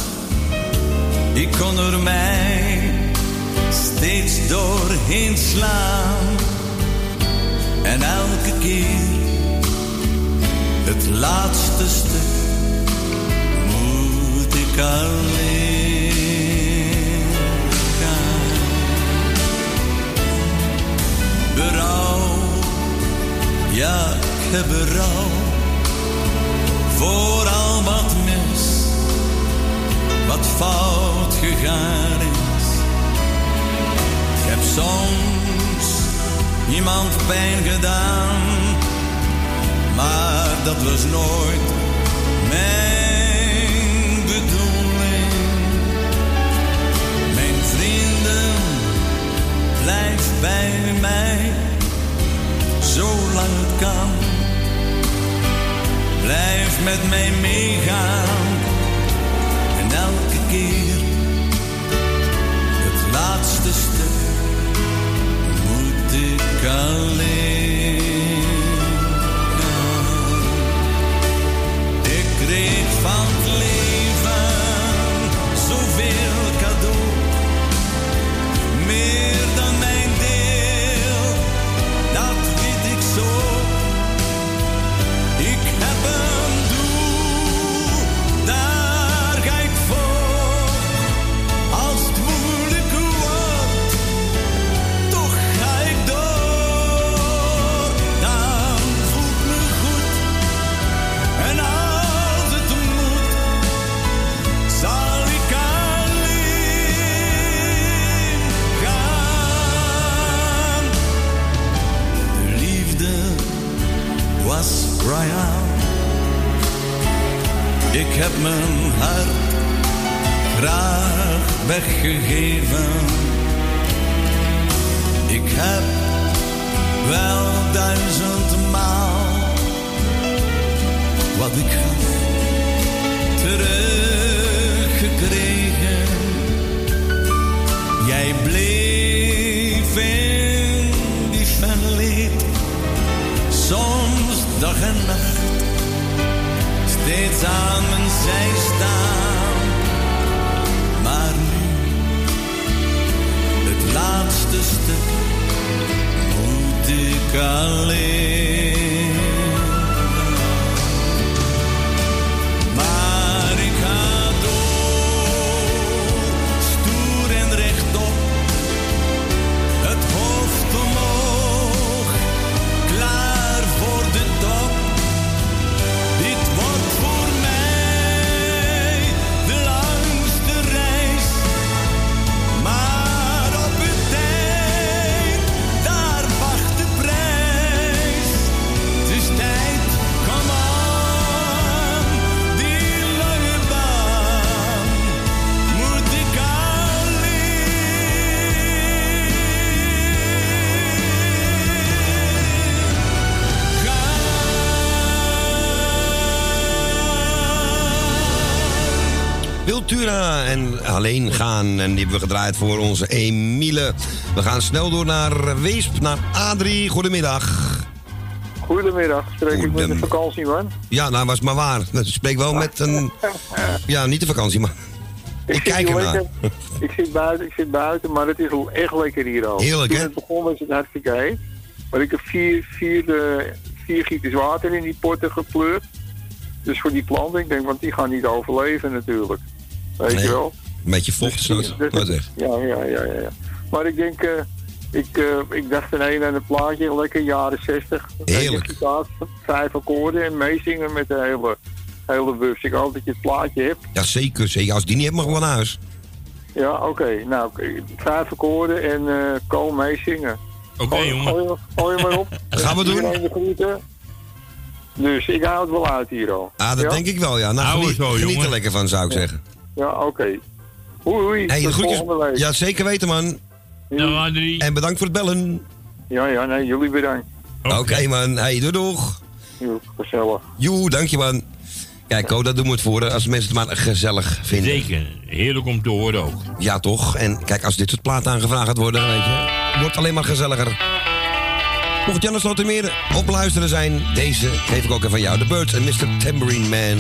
Speaker 5: Ik kon er mij steeds doorheen slaan. En elke keer het laatste stuk gaan. Berouw, ja, ik heb berouw wat mis, wat fout gegaan is. Ik heb soms iemand pijn gedaan, maar dat was nooit mijn bedoeling. Mijn vrienden, blijf bij mij, zolang het kan. Blijf met mij meegaan. En elke keer het laatste stuk moet ik alleen. Ik kreeg van Ik heb mijn hart graag weggegeven. Ik heb wel duizendmaal wat ik gaf teruggekregen. Jij bleef vind die fanleed. Soms dag en nacht, steeds aan mijn zij staan. Maar nu, het laatste stuk, moet ik alleen. En
Speaker 18: alleen gaan. En die hebben we gedraaid voor onze Emile. We gaan snel door naar Weesp, naar Adrie. Goedemiddag.
Speaker 27: Goedemiddag, spreek ik met
Speaker 18: Goedem-
Speaker 27: de vakantieman.
Speaker 18: Ja, nou was maar waar. Ik spreek wel met een... Ja, niet de vakantie, maar... Ik kijk ernaar.
Speaker 27: lekker. Ik zit buiten, ik zit buiten, maar het is echt lekker hier al.
Speaker 18: Heerlijk,
Speaker 27: Toen
Speaker 18: hè?
Speaker 27: het begon was het hartstikke heet. Maar ik heb vier, vier, eh, vier gieters water in die potten gepleurd. Dus voor die planten, ik denk, want die gaan niet overleven natuurlijk. Weet
Speaker 18: Nee,
Speaker 27: je wel?
Speaker 18: Een beetje vocht, zo.
Speaker 27: Dus-
Speaker 18: Wat zeg.
Speaker 27: Ja, ja, ja, ja. ja. Maar ik denk, eh, ik, eh, ik dacht ineens aan een plaatje, lekker jaren 60.
Speaker 18: Heerlijk.
Speaker 27: Een Vijf akkoorden en meezingen met de hele, hele bus. Ik hoop dat je het plaatje hebt.
Speaker 18: Ja, zeker, zeker. Als die niet heb, mag ik wel naar huis.
Speaker 27: Ja, oké. Nou, oké. vijf akkoorden en eh kom meezingen.
Speaker 4: Oké, jongen.
Speaker 27: Gooi, gooi hem maar op.
Speaker 18: Gaan we doen.
Speaker 27: Dus ik hou het wel uit hier al.
Speaker 18: Ah, dat
Speaker 27: Ja?
Speaker 18: denk ik wel, ja. Nou,
Speaker 4: Hou
Speaker 18: geniet,
Speaker 4: het zo,
Speaker 18: geniet
Speaker 4: jongen.
Speaker 18: er lekker van, zou ik zeggen.
Speaker 27: Ja, oké. Hoi, hoi.
Speaker 18: Hey, de
Speaker 27: Tot
Speaker 18: groetjes.
Speaker 27: volgende week.
Speaker 18: Ja, zeker weten, man.
Speaker 4: Nou, Adrie.
Speaker 18: En bedankt voor het bellen.
Speaker 27: Ja, ja, nee, jullie bedankt.
Speaker 18: Oké, man. Hey, doei, doeg.
Speaker 27: Jo, gezellig.
Speaker 18: Joe, dank je, man. Kijk, Ko, dat doen we het voor, als mensen het maar gezellig vinden.
Speaker 4: Zeker. Heerlijk om te horen ook.
Speaker 18: Ja, toch? En kijk, als dit soort plaat aangevraagd gaat worden, weet je, wordt het alleen maar gezelliger. Mocht Janne Slotermeer op luisteren zijn, deze geef ik ook even aan jou. The Birds en Mr. Tambourine Man.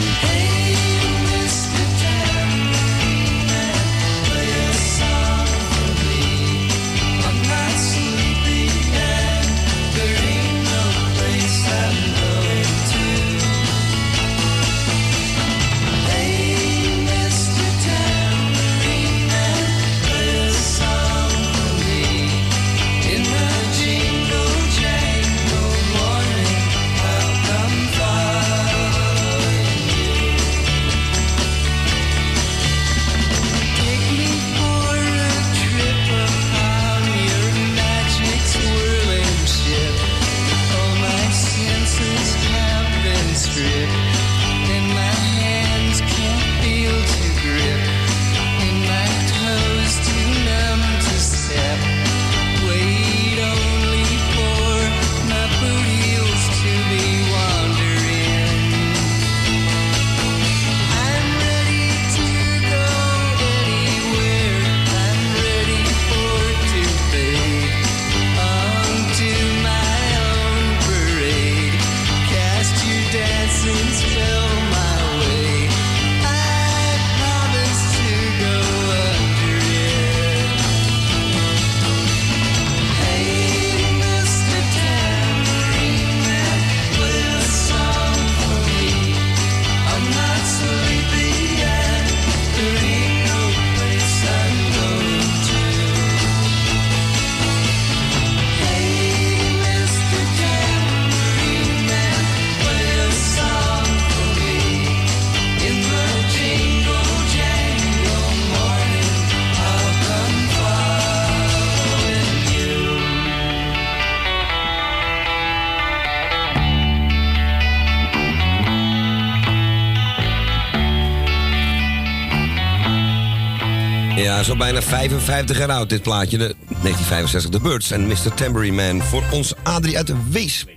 Speaker 18: Ja, zo bijna 55 jaar oud dit plaatje. De 1965 The Birds en Mr. Tambourine Man voor ons Adrie uit de Weesp.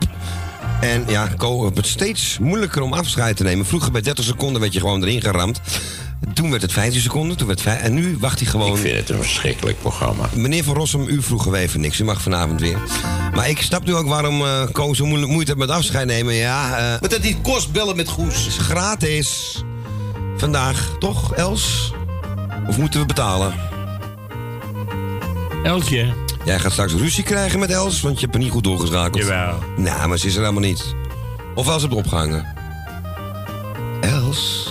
Speaker 18: En ja, Ko, het wordt steeds moeilijker om afscheid te nemen. Vroeger bij 30 seconden werd je gewoon erin geramd.
Speaker 3: Toen werd het 15 seconden, toen werd het vijf- en nu wacht hij gewoon... Ik
Speaker 28: vind het een verschrikkelijk programma.
Speaker 3: Meneer Van Rossum, u vroeg er even niks. U mag vanavond weer. Maar ik snap nu ook waarom eh Koos zo moeilijk moeite heeft met afscheid nemen. Ja, eh
Speaker 29: Maar dat niet kost bellen met Goes.
Speaker 3: is gratis. Vandaag, toch, Els? Of moeten we betalen?
Speaker 4: Elsje.
Speaker 3: Jij gaat straks ruzie krijgen met Els, want je hebt er niet goed doorgeschakeld.
Speaker 4: Jawel.
Speaker 3: Nou, maar ze is er helemaal niet. Of wel ze hebt opgehangen. Els?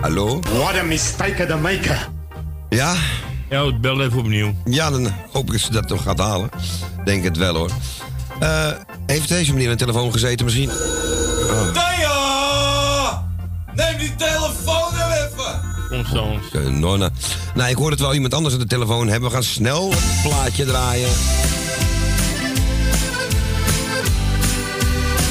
Speaker 3: Hallo?
Speaker 30: What a mistake to make.
Speaker 3: Ja?
Speaker 4: Ja, bel even opnieuw.
Speaker 3: Ja, dan hoop ik dat ze dat nog gaat halen. Denk het wel hoor. Eh, heeft deze meneer de telefoon gezeten misschien? Oh.
Speaker 29: Tanja! Neem die telefoon nou
Speaker 3: Nonna. Ik hoor het wel iemand anders aan de telefoon hebben. We gaan snel het plaatje draaien.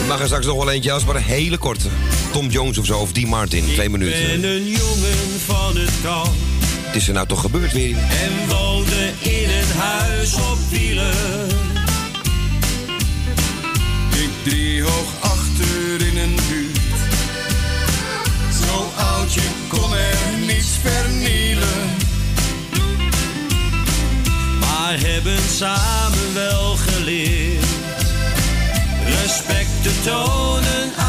Speaker 3: Ik mag er straks nog wel eentje als, maar een hele korte. Tom Jones of zo, of die Martin. Twee minuten.
Speaker 5: ben een jongen van het kamp
Speaker 3: Het is er nou toch gebeurd weer?
Speaker 5: en woonde in een huis op wielen.
Speaker 7: Ik driehoog achter je kon er niets vernielen.
Speaker 5: maar hebben samen wel geleerd respect te tonen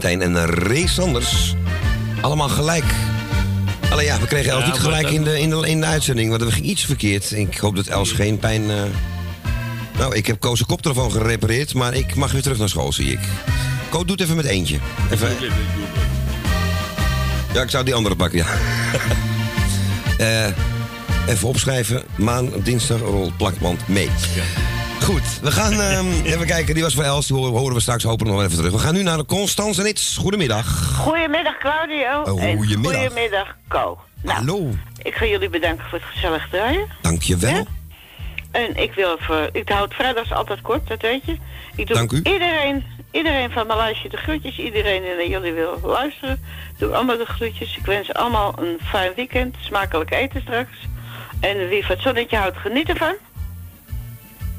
Speaker 3: Valentijn en Ray Sanders. Allemaal gelijk. Alleen ja, we kregen Els
Speaker 4: Ja,
Speaker 3: niet gelijk in de, in, de, in de uitzending, want er ging iets verkeerd. Ik hoop dat Els geen pijn... eh, Nou, ik heb Koos' koptelefoon gerepareerd, maar ik mag weer terug naar school, zie ik. Ko, doe het even met eentje. Even... Ja, ik zou die andere pakken, ja. Eh, even opschrijven. Maan, dinsdag, rol, plakband, mee. Goed, we gaan ehm, even kijken. Die was voor Els, die horen, we straks hopelijk nog wel even terug. We gaan nu naar de Constance en Its. Goedemiddag.
Speaker 31: Goedemiddag Claudio.
Speaker 3: Oh,
Speaker 31: en
Speaker 3: goedemiddag.
Speaker 31: Goedemiddag Co. Nou,
Speaker 3: Hallo.
Speaker 31: Ik ga jullie bedanken voor het gezellig draaien.
Speaker 3: Dankjewel.
Speaker 31: En ik wil even, ik hou het vrijdags altijd kort, dat weet je. Ik doe
Speaker 3: Dank u.
Speaker 31: iedereen, Iedereen van mijn lijstje de groetjes. Iedereen die naar jullie wil luisteren. Doe allemaal de groetjes. Ik wens allemaal een fijn weekend. Smakelijk eten straks. En wie van het zonnetje houdt, geniet ervan.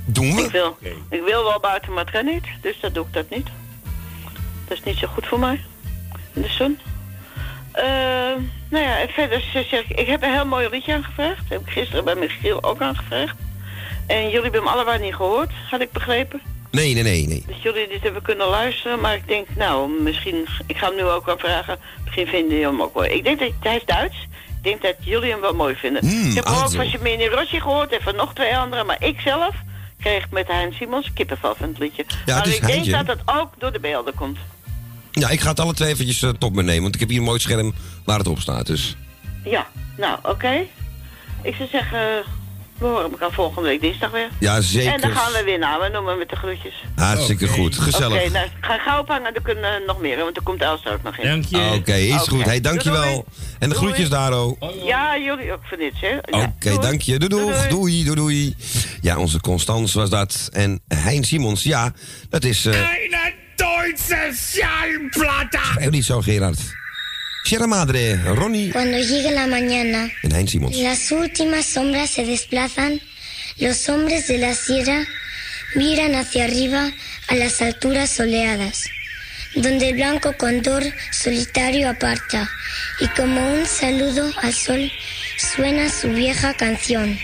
Speaker 3: Doen we?
Speaker 31: Ik wil, ik wil wel buiten, maar het kan niet. Dus dat doe ik dat niet. Dat is niet zo goed voor mij. In de zon. Eh, nou ja, en verder zeg ik, ik heb een heel mooi liedje aangevraagd. Dat heb ik gisteren bij Michiel ook aangevraagd. En jullie hebben hem allebei niet gehoord, had ik begrepen.
Speaker 3: Nee, nee, nee, nee.
Speaker 31: Dat jullie dit hebben kunnen luisteren. Maar ik denk, nou, misschien... Ik ga hem nu ook wel vragen. Misschien vinden jullie hem ook mooi. Ik denk dat hij is Duits. Ik denk dat jullie hem wel mooi vinden.
Speaker 3: Hmm,
Speaker 31: ik heb ook van Semini Rossi gehoord. En van nog twee anderen. Maar ik zelf kreeg met Hein Simons kippenvel van het liedje.
Speaker 3: Ja,
Speaker 31: maar ik denk dat het ook door de beelden komt.
Speaker 3: Ja, ik ga het alle twee eventjes eh, top meenemen, want ik heb hier een mooi scherm waar het op staat. Dus.
Speaker 31: Ja, nou, oké. Ik zou zeggen, we horen elkaar volgende week dinsdag weer.
Speaker 3: Ja, zeker.
Speaker 31: En dan gaan we weer naar, we noemen met de groetjes.
Speaker 3: Hartstikke goed, gezellig.
Speaker 31: Oké, nou, ga gauw ophangen, dan kunnen we nog meer, want er komt Elsa ook nog in.
Speaker 4: Dank je.
Speaker 3: Ah, Oké, is goed. Hey, dankjewel.
Speaker 31: doei.
Speaker 3: En de
Speaker 31: Doei.
Speaker 3: groetjes daar, oh.
Speaker 31: Ja, jullie ook van dit, hè?
Speaker 3: Oké, dank je. Doei, doei, doei, doei, doei. Ja, onze Constance was dat. En Hein Simons, ja, dat is... eh
Speaker 24: Eine Duitse Schallplatte.
Speaker 3: Schrijf niet zo, Gerard. Sierra Madre, Ronnie
Speaker 7: Cuando llegue la mañana,
Speaker 3: en Simons.
Speaker 7: las últimas sombras se desplazan, los hombres de la sierra miran hacia arriba a las alturas soleadas, donde el blanco condor solitario aparta, y como un saludo al sol suena su vieja canción.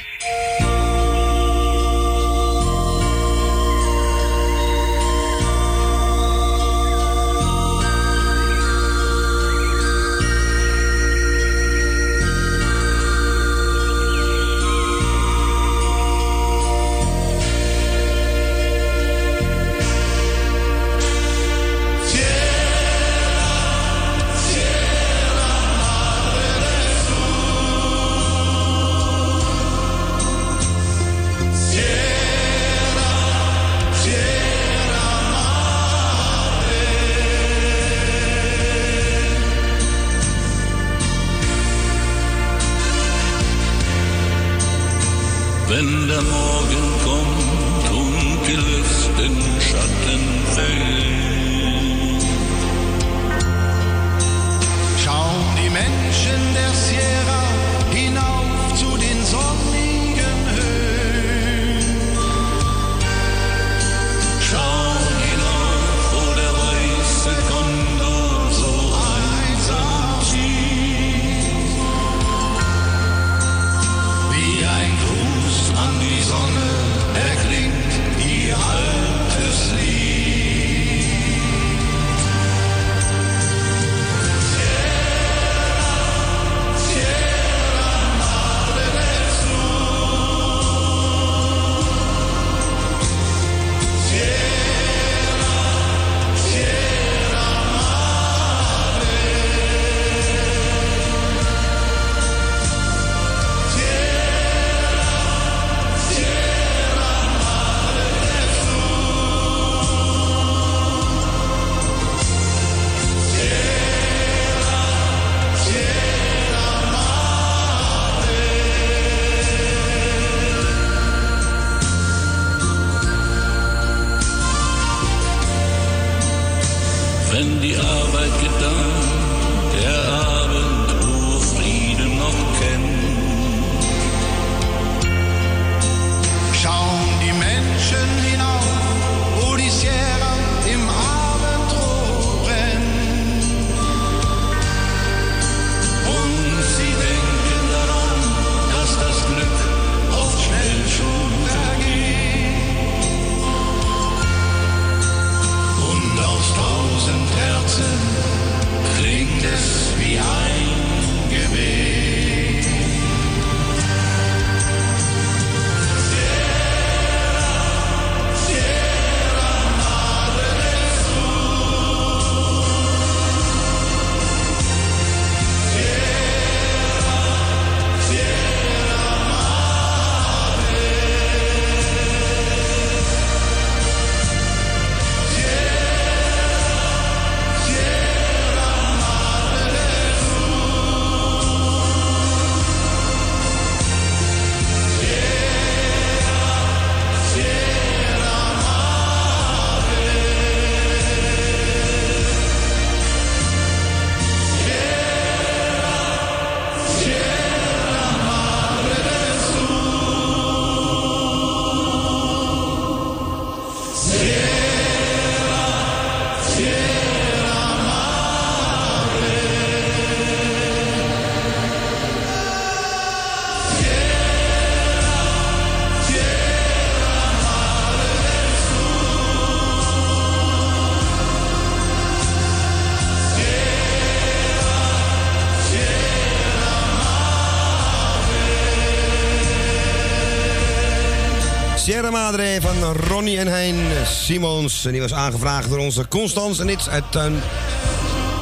Speaker 3: Ronnie en Hein Simons. En die was aangevraagd door onze Constance en iets uit Tuin...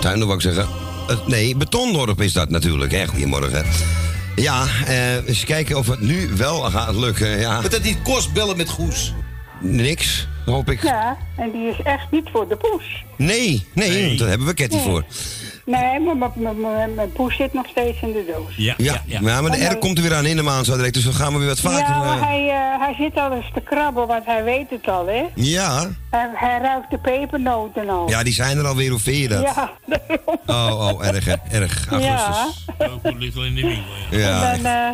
Speaker 3: Tuin, wou ik zeggen. Eh, nee, Betondorp is dat natuurlijk, hè. Goedemorgen. Ja, eh, eens kijken of het nu wel gaat lukken, ja.
Speaker 32: Maar dat niet kost bellen met Goes.
Speaker 3: Niks, hoop ik.
Speaker 33: Ja, en die is echt niet voor de poes.
Speaker 3: Nee, nee, want daar hebben we Ketty
Speaker 33: Nee.
Speaker 3: voor.
Speaker 33: Nee, maar mijn- poes zit nog steeds in de doos.
Speaker 3: Ja, ja, maar de R komt er weer aan in de maand zo direct, dus dan gaan we weer wat vaker...
Speaker 33: ja, maar
Speaker 3: eh,
Speaker 33: hij, eh, hij zit al eens te krabben, want hij weet het al, hè?
Speaker 3: ja,
Speaker 33: Hij, hij ruikt de pepernoten al.
Speaker 3: ja, die zijn er alweer, hoe vind je dat?
Speaker 33: Ja,
Speaker 3: Oh, oh, erg, hè, erg. Augustus.
Speaker 33: ja.
Speaker 4: Ook ligt wel in de winkel, ja.
Speaker 3: Ja,
Speaker 33: en, dan, eh,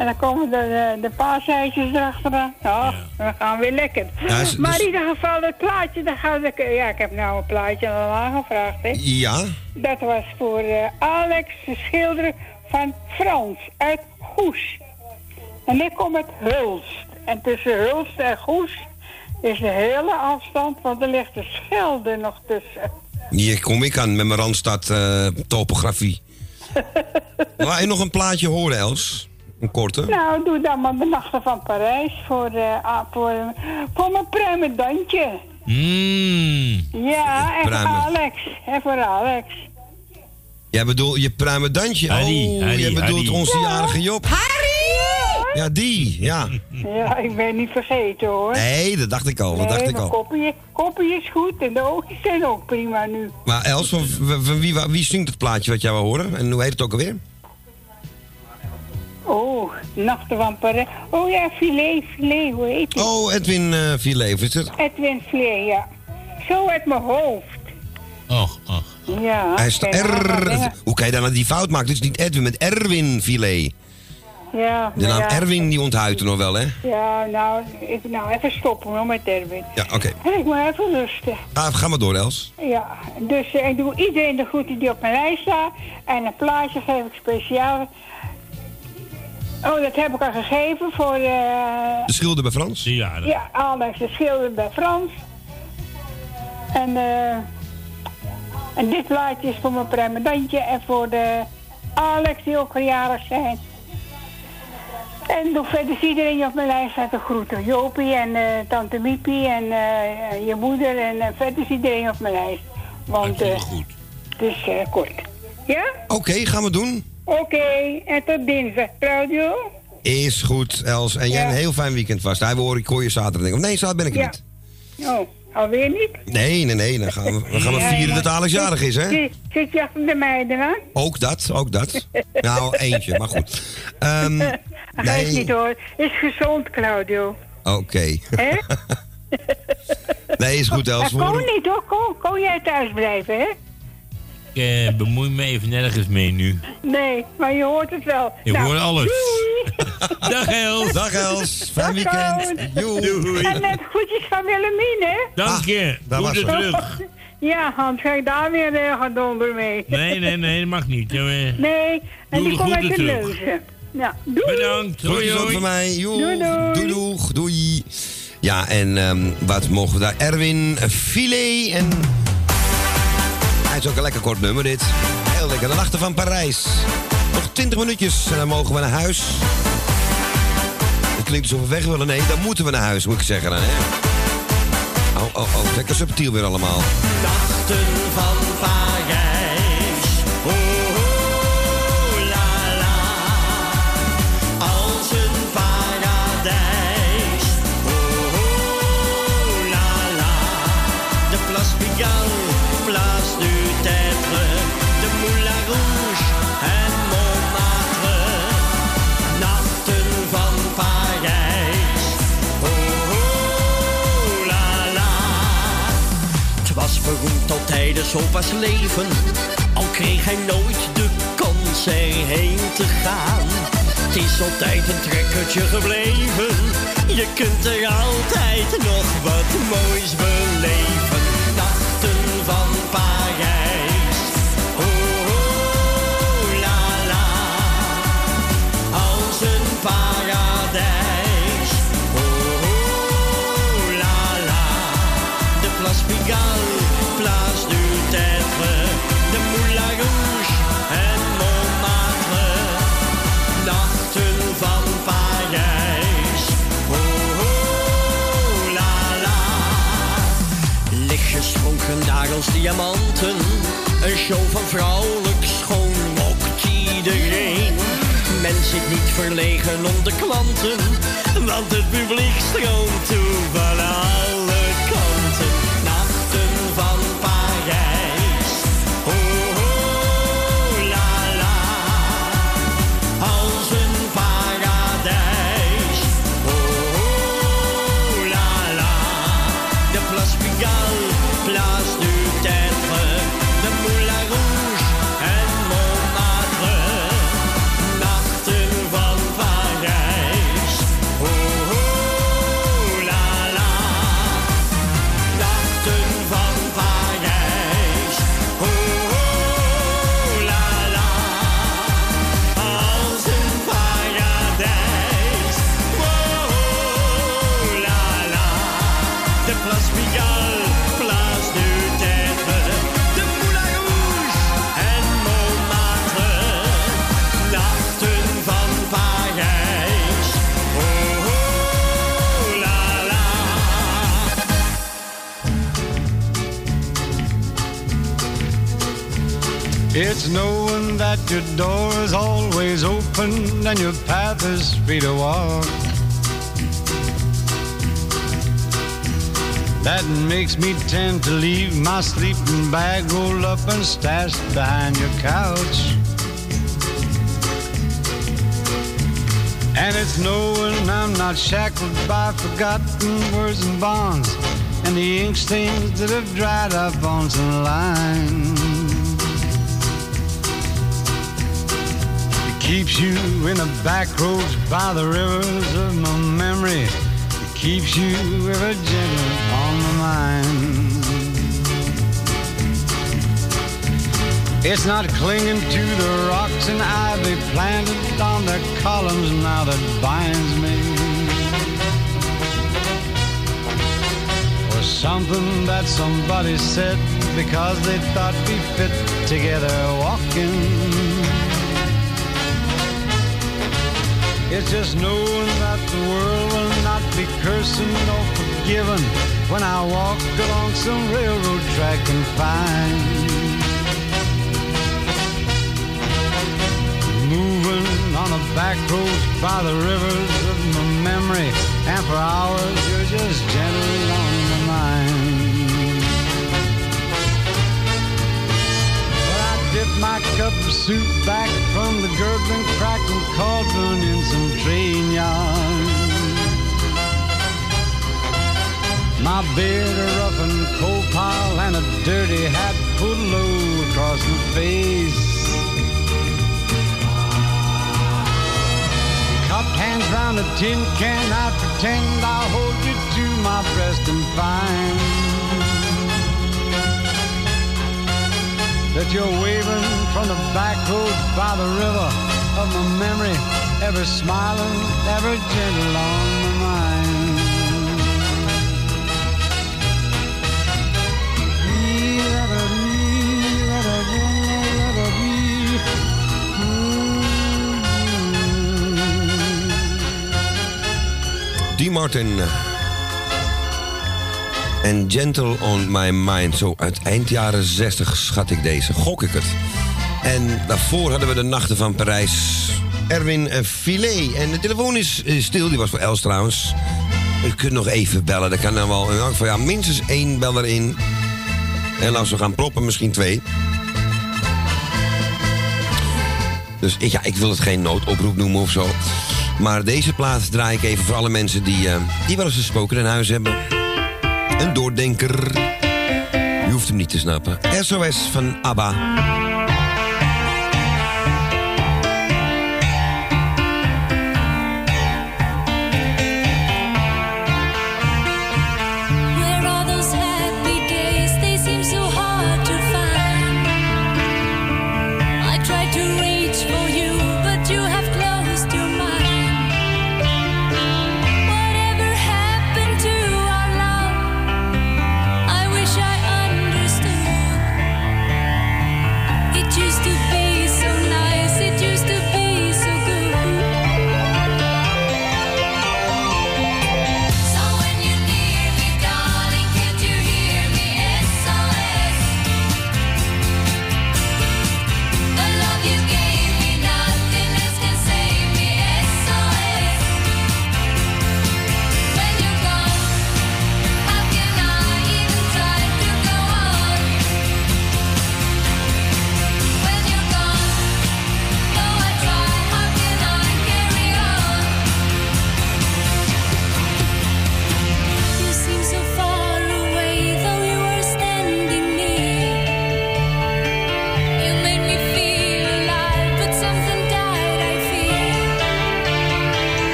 Speaker 33: en dan komen de, de, de paaseitjes erachteraan. Ja, we gaan weer lekker.
Speaker 3: Ja, is-
Speaker 33: maar
Speaker 3: dus-
Speaker 33: in ieder geval, het plaatje, dat gaat ik, ja, ik heb nou een plaatje al aangevraagd, hè.
Speaker 3: Ja,
Speaker 33: Dat was voor eh, Alex, de schilder van Frans uit Goes. En ik kom uit Hulst. En tussen Hulst en Goes is de hele afstand, want er ligt de Schelde nog tussen.
Speaker 3: hier kom ik aan met mijn Randstad eh, topografie. Wil je nog een plaatje horen, Els? Een korte?
Speaker 33: Nou, doe dan maar de Nachten van Parijs voor, eh, voor, voor mijn pruimendantje.
Speaker 4: Mmm.
Speaker 33: Ja, en voor. Alex. En voor Alex.
Speaker 3: Jij bedoelt je pruimendantje?
Speaker 4: Harry,
Speaker 3: oh,
Speaker 4: Harry,
Speaker 3: jij bedoelt
Speaker 4: Harry.
Speaker 3: onze jarige Job.
Speaker 33: Harry!
Speaker 3: Ja, die, ja.
Speaker 33: Ja, ik ben niet vergeten hoor.
Speaker 3: Nee, dat dacht ik al, dat dacht
Speaker 33: nee,
Speaker 3: ik
Speaker 33: mijn
Speaker 3: al.
Speaker 33: koppie, koppie is goed en de oogjes zijn ook prima nu.
Speaker 3: Maar Els, van, van- van wie, wie zingt het plaatje wat jij wil horen? En hoe heet het ook alweer?
Speaker 33: Oh, Nachten van Parijs. Oh ja, filet, filet, hoe heet die?
Speaker 3: Oh, Edwin uh, Vierleven, is het?
Speaker 33: Edwin Filet, ja. Zo uit mijn hoofd.
Speaker 4: Och, och.
Speaker 33: Ja.
Speaker 3: Hij
Speaker 33: wat
Speaker 3: R. Hoe kan je dan die fout maken? Het is niet Edwin, met Erwin Filet.
Speaker 33: Ja,
Speaker 3: De naam
Speaker 33: ja.
Speaker 3: Erwin, die onthuidt er nog wel, hè?
Speaker 33: Ja, nou, ik, nou even stoppen hoor met Erwin.
Speaker 3: Ja, oké.
Speaker 33: Ik moet even rusten.
Speaker 3: Ah, ga maar door, Els.
Speaker 33: Ja, dus eh, ik doe iedereen de groeten die op mijn lijst staat. En een plaatje geef ik speciaal. Oh, dat heb ik al gegeven voor... eh
Speaker 3: De schilder bij Frans?
Speaker 4: Ja,
Speaker 33: ja, Alex de Schilder bij Frans. En, eh en dit plaatje is voor mijn pruimendantje en voor de Alex die ook verjaardag zijn. En doe verder is iedereen op mijn lijst staat de groeten. Jopie en eh, tante Miepie en eh, je moeder en eh, verder is iedereen op mijn lijst. Want eh, het is eh, kort. Ja?
Speaker 3: Oké, gaan we doen.
Speaker 33: Oké, en tot dinsdag, Claudio.
Speaker 3: Is goed, Els. En jij
Speaker 33: Ja.
Speaker 3: een heel fijn weekend vast. Hij hoor ik hoor je zaterdag. Of nee, zaterdag ben ik er
Speaker 33: Ja.
Speaker 3: niet.
Speaker 33: Oh, alweer niet?
Speaker 3: Nee, nee, nee. Dan gaan we, gaan we vieren dat Alex jarig is, hè?
Speaker 33: Zit, zit je achter de meiden aan?
Speaker 3: Ook dat, ook dat. Nou, eentje, maar goed.
Speaker 33: Geeft
Speaker 3: nee,
Speaker 33: niet hoor. Is gezond, Claudio.
Speaker 3: oké.
Speaker 33: Hè?
Speaker 3: Nee, is goed, Els. Horen-
Speaker 33: niet hoor. Kon, kon jij thuis blijven, hè?
Speaker 4: Ik eh, bemoei me even nergens mee nu.
Speaker 33: Nee, maar je hoort het wel.
Speaker 4: Ik
Speaker 33: Nou,
Speaker 4: hoor alles.
Speaker 33: Doei.
Speaker 4: Dag Els.
Speaker 3: Dag Els. Fijn
Speaker 33: Dag,
Speaker 3: weekend.
Speaker 33: Koos.
Speaker 4: Doei.
Speaker 33: En net groetjes van Willemine.
Speaker 4: Dank je.
Speaker 3: daar was
Speaker 4: Groeten
Speaker 3: ze.
Speaker 4: terug.
Speaker 33: Ja, Hans, ga ik daar weer uh, gaan donder mee.
Speaker 4: Nee, nee, nee, dat mag niet. Ja, eh,
Speaker 33: Nee, en
Speaker 4: Doe
Speaker 33: die
Speaker 4: de
Speaker 33: komt uit de
Speaker 4: terug.
Speaker 33: leuzen. Ja, doei.
Speaker 4: Bedankt.
Speaker 3: Ook
Speaker 4: hoi.
Speaker 3: van mij.
Speaker 33: Doei, doei.
Speaker 3: Doei, doeg. Doei. Ja, en ehm, wat mogen we daar? Erwin Filet. En hij is ook een lekker kort nummer, dit. Heel lekker. De nachten van Parijs. Nog 20 minuutjes en dan mogen we naar huis. Het klinkt alsof we weg willen. Nee, dan moeten we naar huis, moet ik zeggen. Dan, hè? Oh, oh, oh. Lekker subtiel weer allemaal.
Speaker 18: Nachten van Parijs. Tijdens opa's leven. Al kreeg hij nooit de kans erheen te gaan. Het is altijd een trekkertje gebleven. Je kunt er altijd nog wat moois beleven. Als
Speaker 34: diamanten. Een show van vrouwelijk schoon lokt iedereen. Men zit niet verlegen om de klanten, want het publiek stroomt toe
Speaker 35: your door is always open and your path is free to walk. That makes me tend to leave my sleeping bag rolled up and stashed behind your couch. And it's knowing I'm not shackled by forgotten words and bonds and the ink stains that have dried up on some lines. Keeps you in the back roads by the rivers of my memory. It keeps you ever gentle on my mind. It's not clinging to the rocks and ivy planted on their columns now that binds me. Or something that somebody said because they thought we fit together walking. It's just knowing that the world will not be cursing or forgiven when I walk along some railroad track and find moving on the back roads by the rivers of my memory, and for hours you're just gentle my cup of soup back from the gurgling, crackling cauldron in some train yarn. My beard a roughened coal pile and a dirty hat pulled low across my face. Cupped hands round a tin can, I pretend I'll hold you to my breast and find that you're waving from the back roads by the river of my memory, ever smiling, ever gentle on my mind.
Speaker 3: Die Martin. Eh, En Gentle on My Mind. Zo uit eind jaren 60 schat ik deze. Gok ik het. En daarvoor hadden we de Nachten van Parijs. Erwin eh, Filet. En de telefoon is stil. Die was voor Els trouwens. U kunt nog even bellen. Dat kan dan wel. Geval, ja, minstens één beller in. En als we gaan proppen, misschien twee. Dus ik, ja, ik wil het geen noodoproep noemen of zo. Maar deze plaat draai ik even voor alle mensen die, eh, die wel eens een spoken in huis hebben. Een doordenker. Je hoeft hem niet te snappen. SOS van ABBA.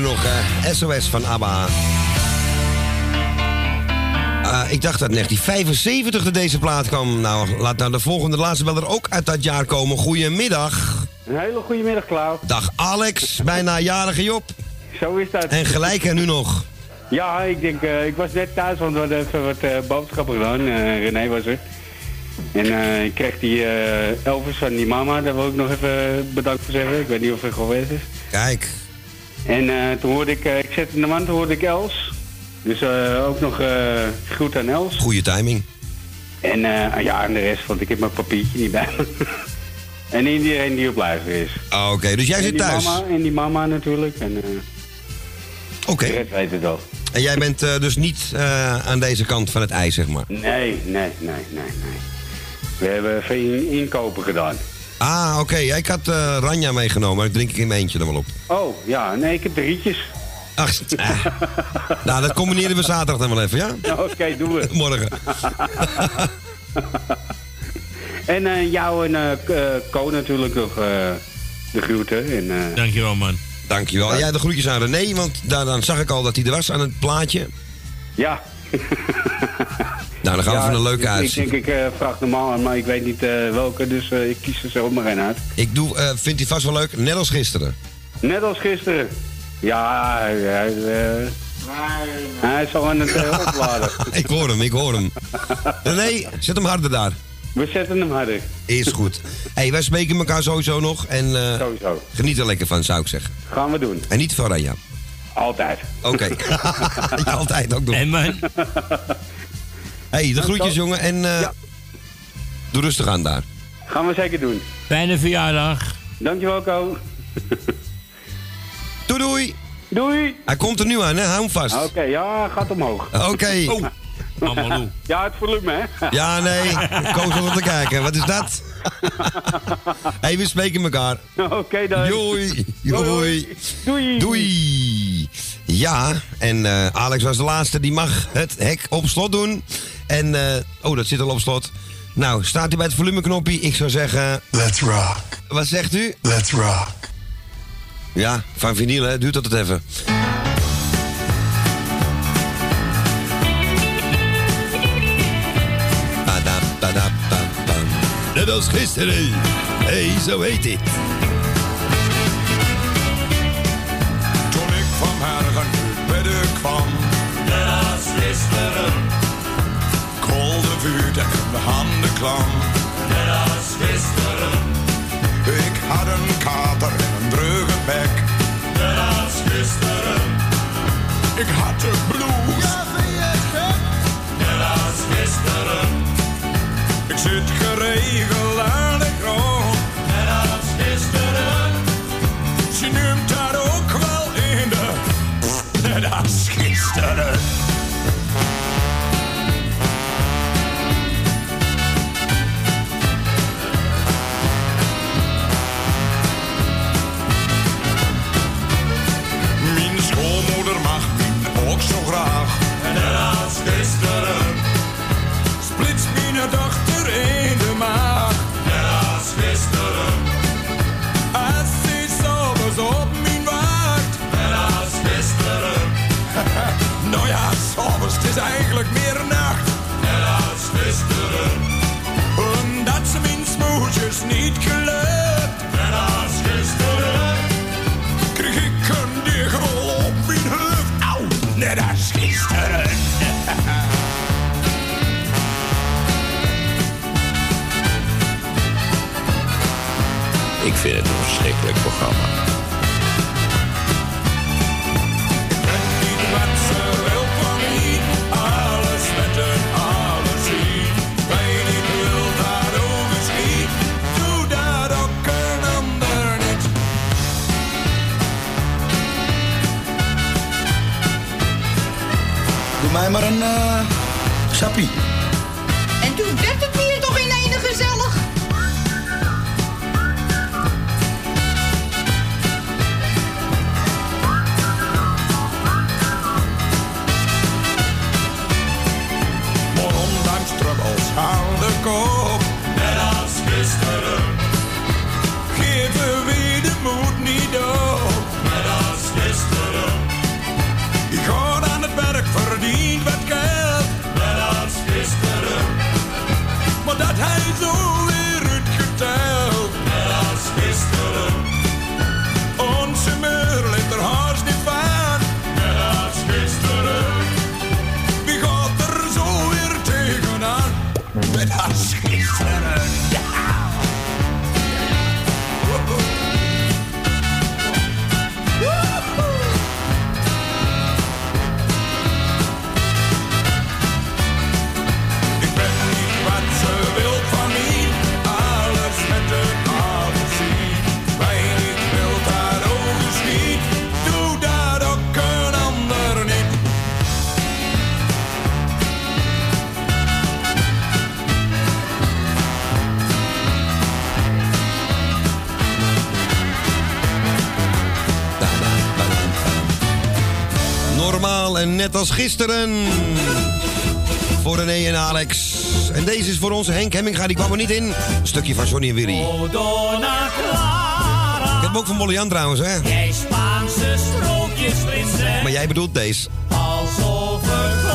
Speaker 3: Nog. SOS van ABBA. Eh, ik dacht dat 1975 dat deze plaat kwam. Nou, laat nou de volgende, de laatste beller ook uit dat jaar komen. Goedemiddag.
Speaker 17: Een hele goede middag, Klaus.
Speaker 3: Dag Alex, bijna jarige Job.
Speaker 17: Zo is dat.
Speaker 3: En gelijk en nu nog.
Speaker 17: Ja, ik denk, eh, ik was net thuis, want we hadden even wat eh, boodschappen gedaan. Eh, René was er. En ik kreeg die eh, Elvis van die mama, daar wil ik nog even bedankt voor zeggen. Ik weet niet of het geweest is.
Speaker 3: Kijk.
Speaker 17: En eh, toen hoorde ik, eh, ik zette in de man, toen hoorde ik Els. Dus eh, ook nog groet aan Els.
Speaker 3: Goede timing.
Speaker 17: En ja, en de rest, want ik heb mijn papiertje niet bij me. en iedereen die op luister is.
Speaker 3: Ah, Oké, dus jij
Speaker 17: En
Speaker 3: zit thuis.
Speaker 17: Mama, en die mama natuurlijk. En,
Speaker 3: Oké.
Speaker 17: De rest weet het wel.
Speaker 3: En jij bent dus niet aan deze kant van het ijs, zeg maar.
Speaker 17: Nee, nee, nee, nee, nee. We hebben veel in- inkopen gedaan.
Speaker 3: Ah, oké. Ja, Ik had eh, Ranja meegenomen, maar ik drink ik in mijn eentje dan wel op.
Speaker 17: Oh, ja, nee, ik heb de rietjes.
Speaker 3: Ach, eh. nou, dat combineren we zaterdag dan wel even, ja?
Speaker 17: Oké, doen we.
Speaker 3: Morgen.
Speaker 17: en eh, jou en eh, eh, Ko natuurlijk nog eh, de groeten. En, eh,
Speaker 4: Dankjewel, man.
Speaker 3: Dankjewel. Jij de groetjes aan René, want daar, dan zag ik al dat hij er was aan het plaatje.
Speaker 17: ja.
Speaker 3: Nou, dan gaan we
Speaker 17: Ja,
Speaker 3: voor een leuke uitzien.
Speaker 17: Ik denk, ik eh, vraag normaal aan, maar ik weet niet eh, welke, dus eh, ik kies er zelf maar een uit.
Speaker 3: Ik doe, vindt hij vast wel leuk, net als gisteren.
Speaker 17: Net als gisteren. Ja, hij, hij, hij is al aan het opladen.
Speaker 3: ik hoor hem, ik hoor hem. René, zet hem harder daar.
Speaker 17: We zetten hem harder.
Speaker 3: Is goed. hey, wij spreken elkaar sowieso nog. En eh,
Speaker 17: Sowieso.
Speaker 3: geniet er lekker van, zou ik zeggen.
Speaker 17: Gaan we doen.
Speaker 3: En niet van Ranja.
Speaker 17: Altijd.
Speaker 3: Oké. Ja, Altijd ook nog.
Speaker 4: En man.
Speaker 3: hey, de groetjes, jongen. En eh, doe rustig aan daar.
Speaker 17: Gaan we zeker doen.
Speaker 4: Fijne verjaardag.
Speaker 17: Dankjewel, Ko.
Speaker 3: Doei, doei.
Speaker 17: Doei.
Speaker 3: Hij komt er nu aan, hè? Hou hem vast.
Speaker 17: Oké, ja, gaat omhoog.
Speaker 3: Oké.
Speaker 4: Mamalou.
Speaker 17: Ja, het volume, hè?
Speaker 3: Ja, nee. Koos om te kijken. Wat is dat? hey, we spreken elkaar.
Speaker 17: Oké, dan.
Speaker 3: Doei. Doei.
Speaker 17: Doei.
Speaker 3: Doei. Ja, en eh, Alex was de laatste. Die mag het hek op slot doen. En, eh, oh, dat zit al op slot. Nou, staat hij bij het volumeknopje? Ik zou zeggen...
Speaker 7: Let's rock.
Speaker 3: Wat zegt u?
Speaker 7: Let's rock.
Speaker 3: Ja, van vinyl, hè? Duurt dat het even. Net als gisteren. Hé, hey, zo heet het.
Speaker 7: Toen ik vanmorgen uit bedden kwam. Net als gisteren. Kolde vuur en de handen klam. Net als gisteren. Ik had een kater en een druge bek. Net als gisteren. Ik had de blues. Ja, vind je het gek? Net als gisteren. Ik zit als is eigenlijk meer nacht. Net als gisteren. Omdat ze mijn smoesjes niet gelukt. Net als gisteren. Kreeg ik een diggel op mijn hoofd. Auw, net als gisteren.
Speaker 28: Ik vind het een verschrikkelijk programma.
Speaker 7: Chapim. Net als gisteren.
Speaker 3: Voor René en Alex. En deze is voor onze Henk Hemminga, die kwam er niet in. Een stukje van Johnny en Willy. Ik heb hem ook van Molly trouwens, hè?
Speaker 36: Jij Spaanse.
Speaker 3: Maar jij bedoelt deze.
Speaker 36: Als overkomen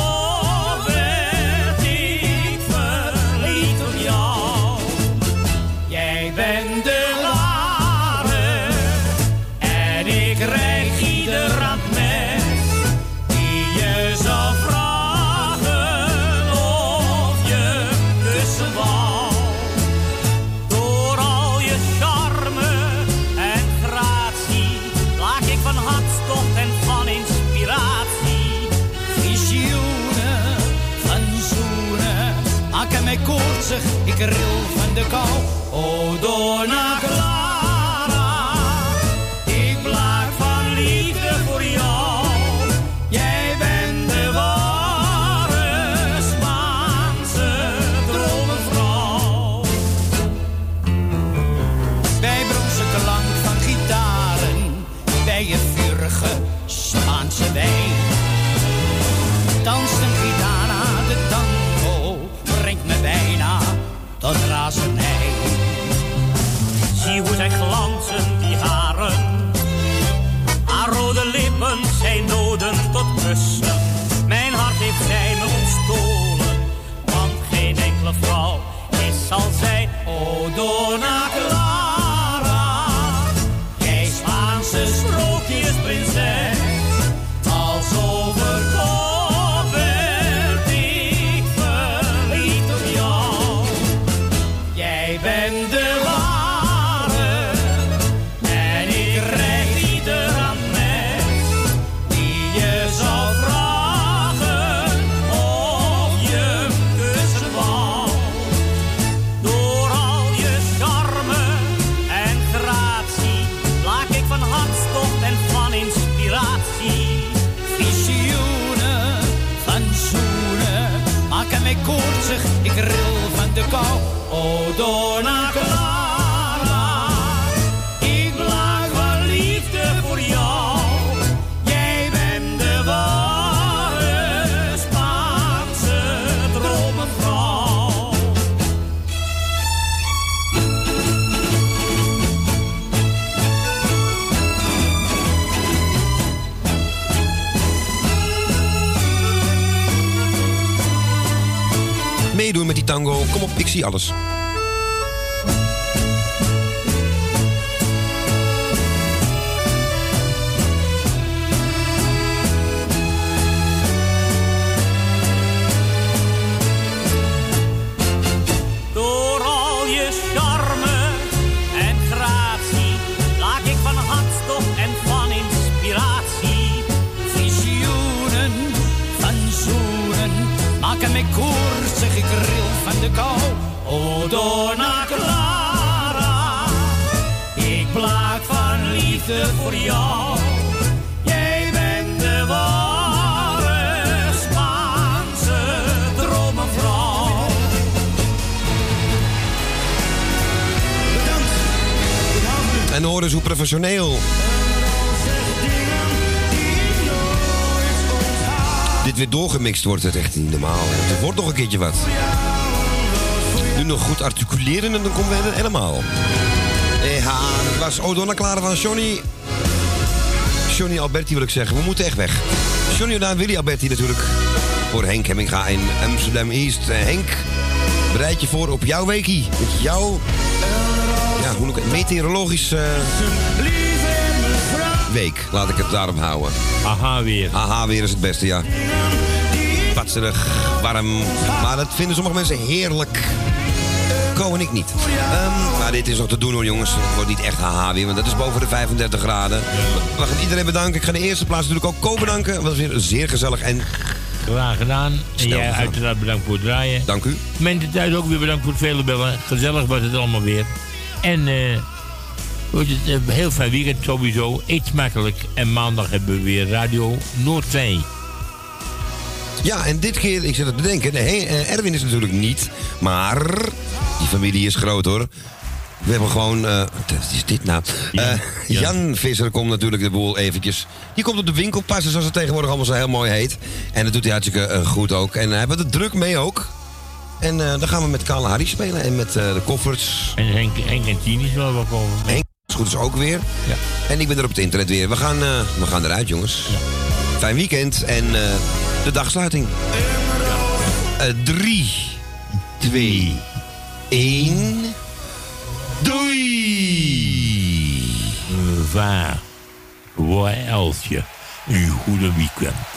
Speaker 36: koortsig, ik ril van de kou. O Donna
Speaker 3: alles. Doorgemixt wordt, het echt niet normaal. Het wordt nog een keertje wat. Nu nog goed articuleren en dan komen we er helemaal. Ja, dat was O'Donna Clara van Johnny. Johnny Alberti wil ik zeggen. We moeten echt weg. Johnny O'Daan Willy Alberti natuurlijk. Voor Henk Hemminga in Amsterdam East. Eh, Henk, bereid je voor op jouw weekie. Met jouw ja, hoe noem ik het? Meteorologisch eh, week. Laat ik het daarop houden.
Speaker 4: Aha weer.
Speaker 3: Aha weer is het beste, ja. Warm. Maar dat vinden sommige mensen heerlijk. Ko en ik niet. Ehm, maar dit is nog te doen hoor jongens. Het wordt niet echt haha weer, want dat is boven de 35 graden. We gaan iedereen bedanken. Ik ga de eerste plaats natuurlijk ook Ko bedanken. Dat was weer zeer gezellig en
Speaker 4: Graag gedaan. En jij uiteraard bedankt voor het draaien.
Speaker 3: Dank u.
Speaker 4: Mensen thuis ook weer bedankt voor het vele bellen. Gezellig was het allemaal weer. En eh wordt het een heel fijn weekend sowieso. Eet smakelijk. En maandag hebben we weer Radio Noordzee.
Speaker 3: Ja, en dit keer, ik zit het te bedenken. De he- eh, Erwin is natuurlijk niet, maar die familie is groot hoor. We hebben gewoon... eh, wat is dit nou? Eh, Jan Visser komt natuurlijk de boel eventjes... Die komt op de winkel passen, zoals het tegenwoordig allemaal zo heel mooi heet. En dat doet hij hartstikke goed ook. En hij heeft er druk mee ook. En dan gaan we met Kale Harry spelen en met de koffers.
Speaker 4: En Henk, Henk en Tien is wel wel komen.
Speaker 3: Henk is goed is ook weer.
Speaker 4: Ja.
Speaker 3: En ik ben er op het internet weer. We gaan, we gaan eruit, jongens. Fijn weekend en de dagsluiting. Eh, drie, twee, één. Doei!
Speaker 4: Waar, waar Elsje, een goede weekend.